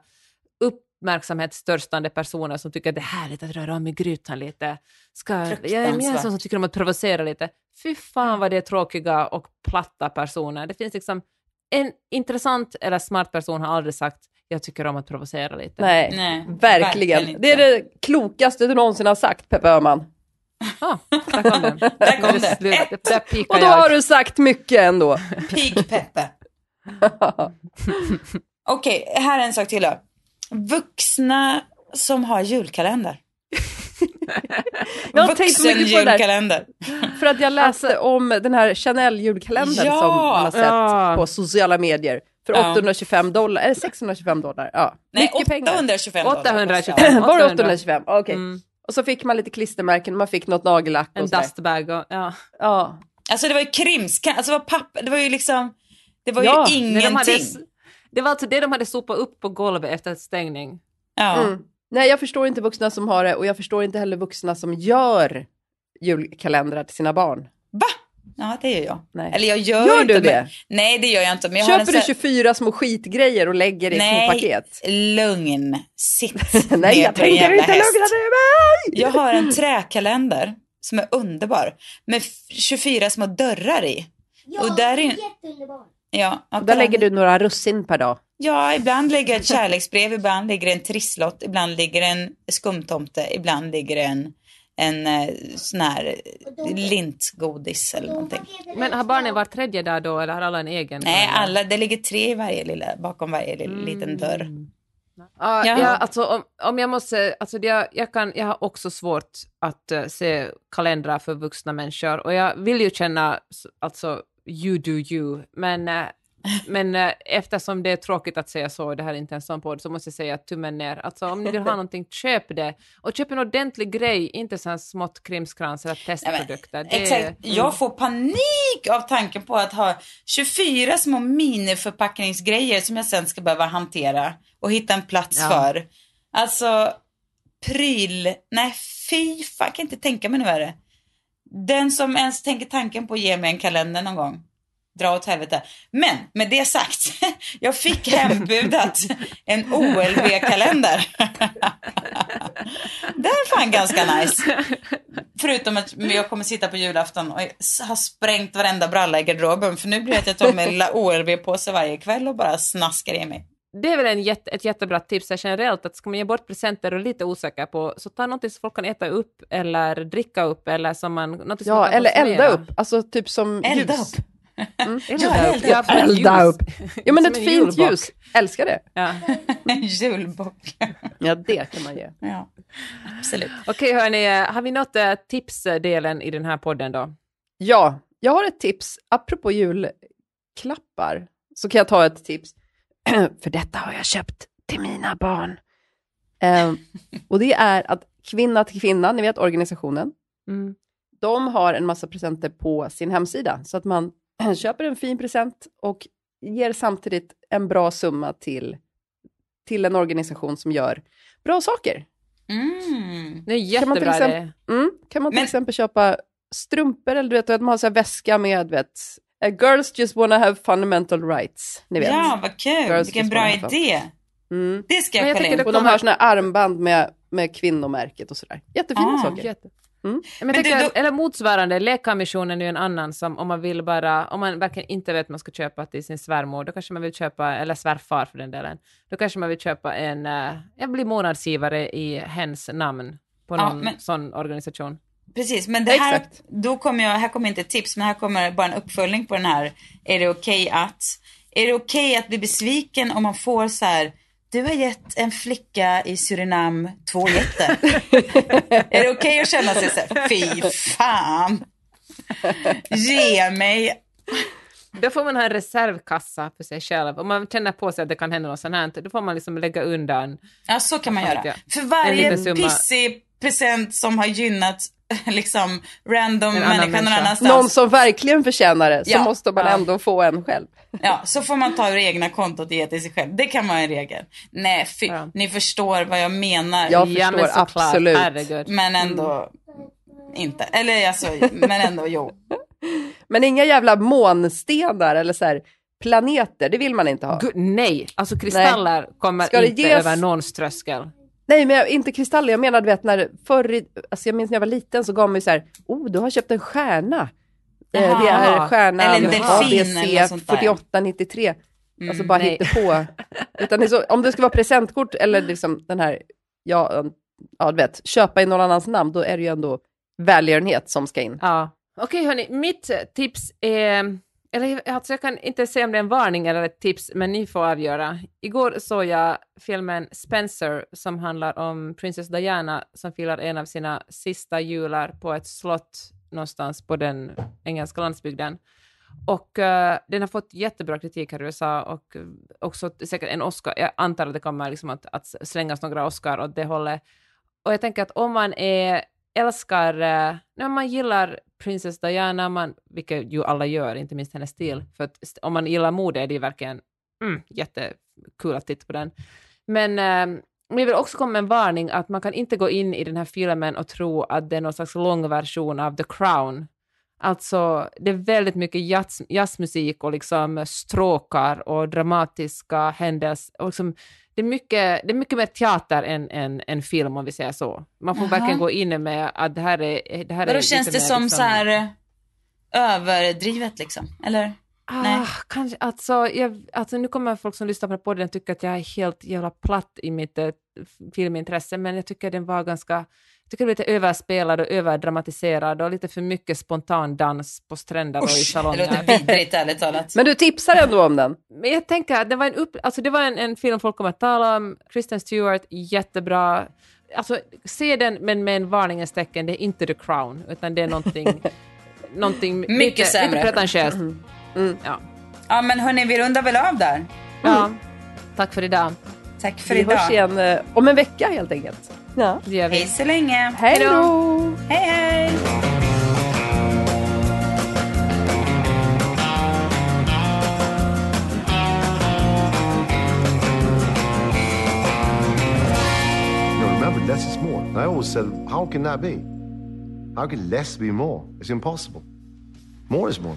uppmärksamhetstörstande personer som tycker att det är härligt att röra om i grytan lite. Ska, jag, är- jag är en sån som tycker om att provocera lite. Fy fan vad det är tråkiga och platta personer. Det finns liksom en intressant eller smart person har aldrig sagt jag tycker om att provocera lite. Nej, Nej, verkligen. verkligen det är det klokaste du någonsin har sagt, Peppe Öhman. Ah, där kom den. Där kom det. Ett. Där Och då jag. har du sagt mycket ändå. Pigpeppe. Okej, här är en sak till då. Vuxna som har julkalender. Jag har tänkt mycket på det där. julkalender. För att jag läste om den här Chanel-julkalendern Ja, som man har sett ja. på sociala medier. För Ja. 825 dollar, eller 625 dollar. Ja, Nej, mycket pengar. 825 dollar. 825. Var det 800? 825? Okej. Mm. Och så fick man lite klistermärken, man fick något nagellack och En dustbag och ja. Ja. Alltså det var ju krims, alltså det var papper, det var ju liksom, det var Ja, ju ingenting. de hade, det var alltså det de hade sopat upp på golvet efter stängning. Ja. Mm. Nej, jag förstår inte vuxna som har det och jag förstår inte heller vuxna som gör julkalendrar till sina barn. Va? Ja, det gör jag. Nej. Eller jag gör, Gör inte du men- det? Nej, det gör jag inte. Men jag Köper du sån- 24 små skitgrejer och lägger i små Nej, paket? lugn. Sitt Nej, ner jag tänker inte lugna ner mig! Jag har en träkalender som är underbar. Med f- 24 små dörrar i. Ja, Och där är- jätteunderbar. Ja, Och där lägger du några russin per dag. Ja, ibland ligger ett kärleksbrev, ibland ligger en trisslott, ibland ligger en skumtomte, ibland ligger en, en eh, sån här lintgodis eller någonting. Men har barnen var tredje dag då eller har alla en egen? Nej, alla, det ligger tre i varje lilla, bakom varje lilla, liten dörr. Ja, Ja. ja, alltså om, om jag måste, alltså det, jag, kan, jag har också svårt att eh, se kalendrar för vuxna människor och jag vill ju känna, alltså you do you, men, eh, men eh, eftersom det är tråkigt att säga så, det här är inte en sån podd, så måste jag säga tummen ner. Alltså om ni vill ha någonting, köp det. Och köp en ordentlig grej, inte sån smått krimskrams eller testprodukter. Det- Exakt. mm. Jag får panik av tanken på att ha 24 små miniförpackningsgrejer som jag sen ska behöva hantera och hitta en plats Ja. för. Alltså, pryl. Nej, fy fan, jag kan inte tänka mig nu är det. Den som ens tänker tanken på att ge mig en kalender någon gång. Dra åt helvete. Men med det sagt, jag fick hembudat en OLV-kalender. Det är fan ganska nice. Förutom att jag kommer sitta på julafton och ha sprängt varenda bralla i garderoben. För nu blir det att jag tar med lilla OLV-påse varje kväll och bara snaskar i mig. Det är väl en jätte, ett jättebra tips här generellt, att ska man ge bort presenter och är lite osäker på, så ta något som folk kan äta upp eller dricka upp eller som man... något som man Ja, eller elda upp. Alltså typ som Elda ljus. upp. Elda Ja, upp. elda Ja, upp. Ja, men ett fint julbock. ljus. Älskar det. Ja. En julbock. Ja, det kan man ge. Ja, absolut. Okej, hörni, har vi nått eh, tipsdelen i den här podden då? Ja, jag har ett tips. Apropå julklappar så kan jag ta ett tips. För detta har jag köpt till mina barn. Ehm, och det är att Kvinna till kvinna, ni vet organisationen, Mm. de har en massa presenter på sin hemsida. Så att man köper en fin present och ger samtidigt en bra summa till, till en organisation som gör bra saker. Mm. Det är Kan man till jättebra exempel- det. Mm. Kan man till Men- exempel köpa strumpor eller du vet, att man har så här väska med, vet, girls just wanna have fundamental rights, ni vet. Ja, vad kul. Girls Vilken bra idé. Mm. Det ska jag jag kolla in. Och de har såna här armband med, med kvinnomärket och sådär. Jättefina Ah, saker. Jätte. Mm. Men Men du, då- eller motsvarande, Läkarmissionen är ju en annan som om man vill bara, om man verkligen inte vet vad man ska köpa till sin svärmor, då kanske man vill köpa, eller svärfar för den delen, då kanske man vill köpa en, uh, jag blir månadsgivare i hens namn på Ja, någon men- sån organisation. Precis, men det här, Exakt. då kommer jag, här kommer inte ett tips, men här kommer bara en uppföljning på den här. Är det okej att, är det okej att bli besviken om man får så här, du har gett en flicka i Surinam två getter. är det okej att känna sig så här, fy fan. Ge mig. Då får man ha en reservkassa för sig själv. Om man känner på sig att det kan hända något sånt här, då får man liksom lägga undan. Ja, så kan man göra. För varje pissig present som har gynnat liksom random En människa någon annanstans. Någon som verkligen förtjänar det, så Ja. måste man Ja. ändå få en själv. Ja, så får man ta ur egna kontot och ge till sig själv. Det kan vara en regel. Nej, fy, Ja. ni förstår vad jag menar. Jag ja, men förstår såklart, absolut. Herregud. Men ändå inte. Eller alltså, men ändå jo. Men inga jävla månstenar eller så här planeter, det vill man inte ha. Gud, nej, alltså kristaller kommer Ska det inte ges- över någons tröskel. Nej, men jag, inte kristaller. Jag menar, du vet, när förr i, alltså jag minns när jag var liten så gav man ju så här, oh, du har köpt en stjärna. Eh, Jaha. det är stjärnan Eller en delfin eller något sånt där. 4893. Alltså bara nej. hittepå. Utan det är så, om det ska vara presentkort eller liksom den här, ja, ja, du vet, köpa i någon annans namn, då är det ju ändå välgörenhet som ska in. Ja. Okej hörni, mitt tips är, eller alltså jag kan inte säga om det är en varning eller ett tips, men ni får avgöra. Igår såg jag filmen Spencer som handlar om prinsess Diana som firar en av sina sista jular på ett slott någonstans på den engelska landsbygden. Och uh, den har fått jättebra kritik här i USA och eh, också säkert en Oscar. Jag antar att det kommer liksom att, att slängas några Oscar åt det hållet. Och jag tänker att om man är, älskar, eh, när man gillar Princess Diana, man, vilket ju alla gör, inte minst hennes stil, för att om man gillar mode är det ju verkligen mm, jättekul att titta på den. Men eh, vi vill också komma med en varning att man kan inte gå in i den här filmen och tro att det är någon slags lång version av The Crown. Alltså, det är väldigt mycket jazz, jazzmusik och liksom stråkar och dramatiska händelser. Och liksom, det, är mycket, det är mycket mer teater än, än, än film, om vi säger så. Man får Jaha. verkligen gå in med att det här är... Det här Vadå är känns det som liksom- så här eh, överdrivet liksom? Eller? Nej. Ah, kanske, alltså, jag, alltså, nu kommer folk som lyssnar på podden tycka att jag är helt jävla platt i mitt eh, filmintresse, men jag tycker den var ganska tycker det var lite överspelad och överdramatiserad och lite för mycket spontan dans på stränder och i Usch, det låter salonger. vidrigt ärligt talat. Men du tipsar ändå om den. Men jag tänker att det var en, upp, alltså det var en, en film folk kommer att tala om. Kristen Stewart, jättebra. Alltså, se den, men med en varningens tecken. Det är inte The Crown, utan det är någonting, någonting Mycket lite, sämre. lite pretentiöst. Ja. Ja men hörni, vi rundar väl av där. ja. Tack för idag. Tack för Vi idag. hörs igen eh, om en vecka helt enkelt. Ja. Det gör vi. Hej så länge. Hej då! Hej hej. You remember, less is more. And I always said, how can that be? How can less be more? It's impossible. More is more.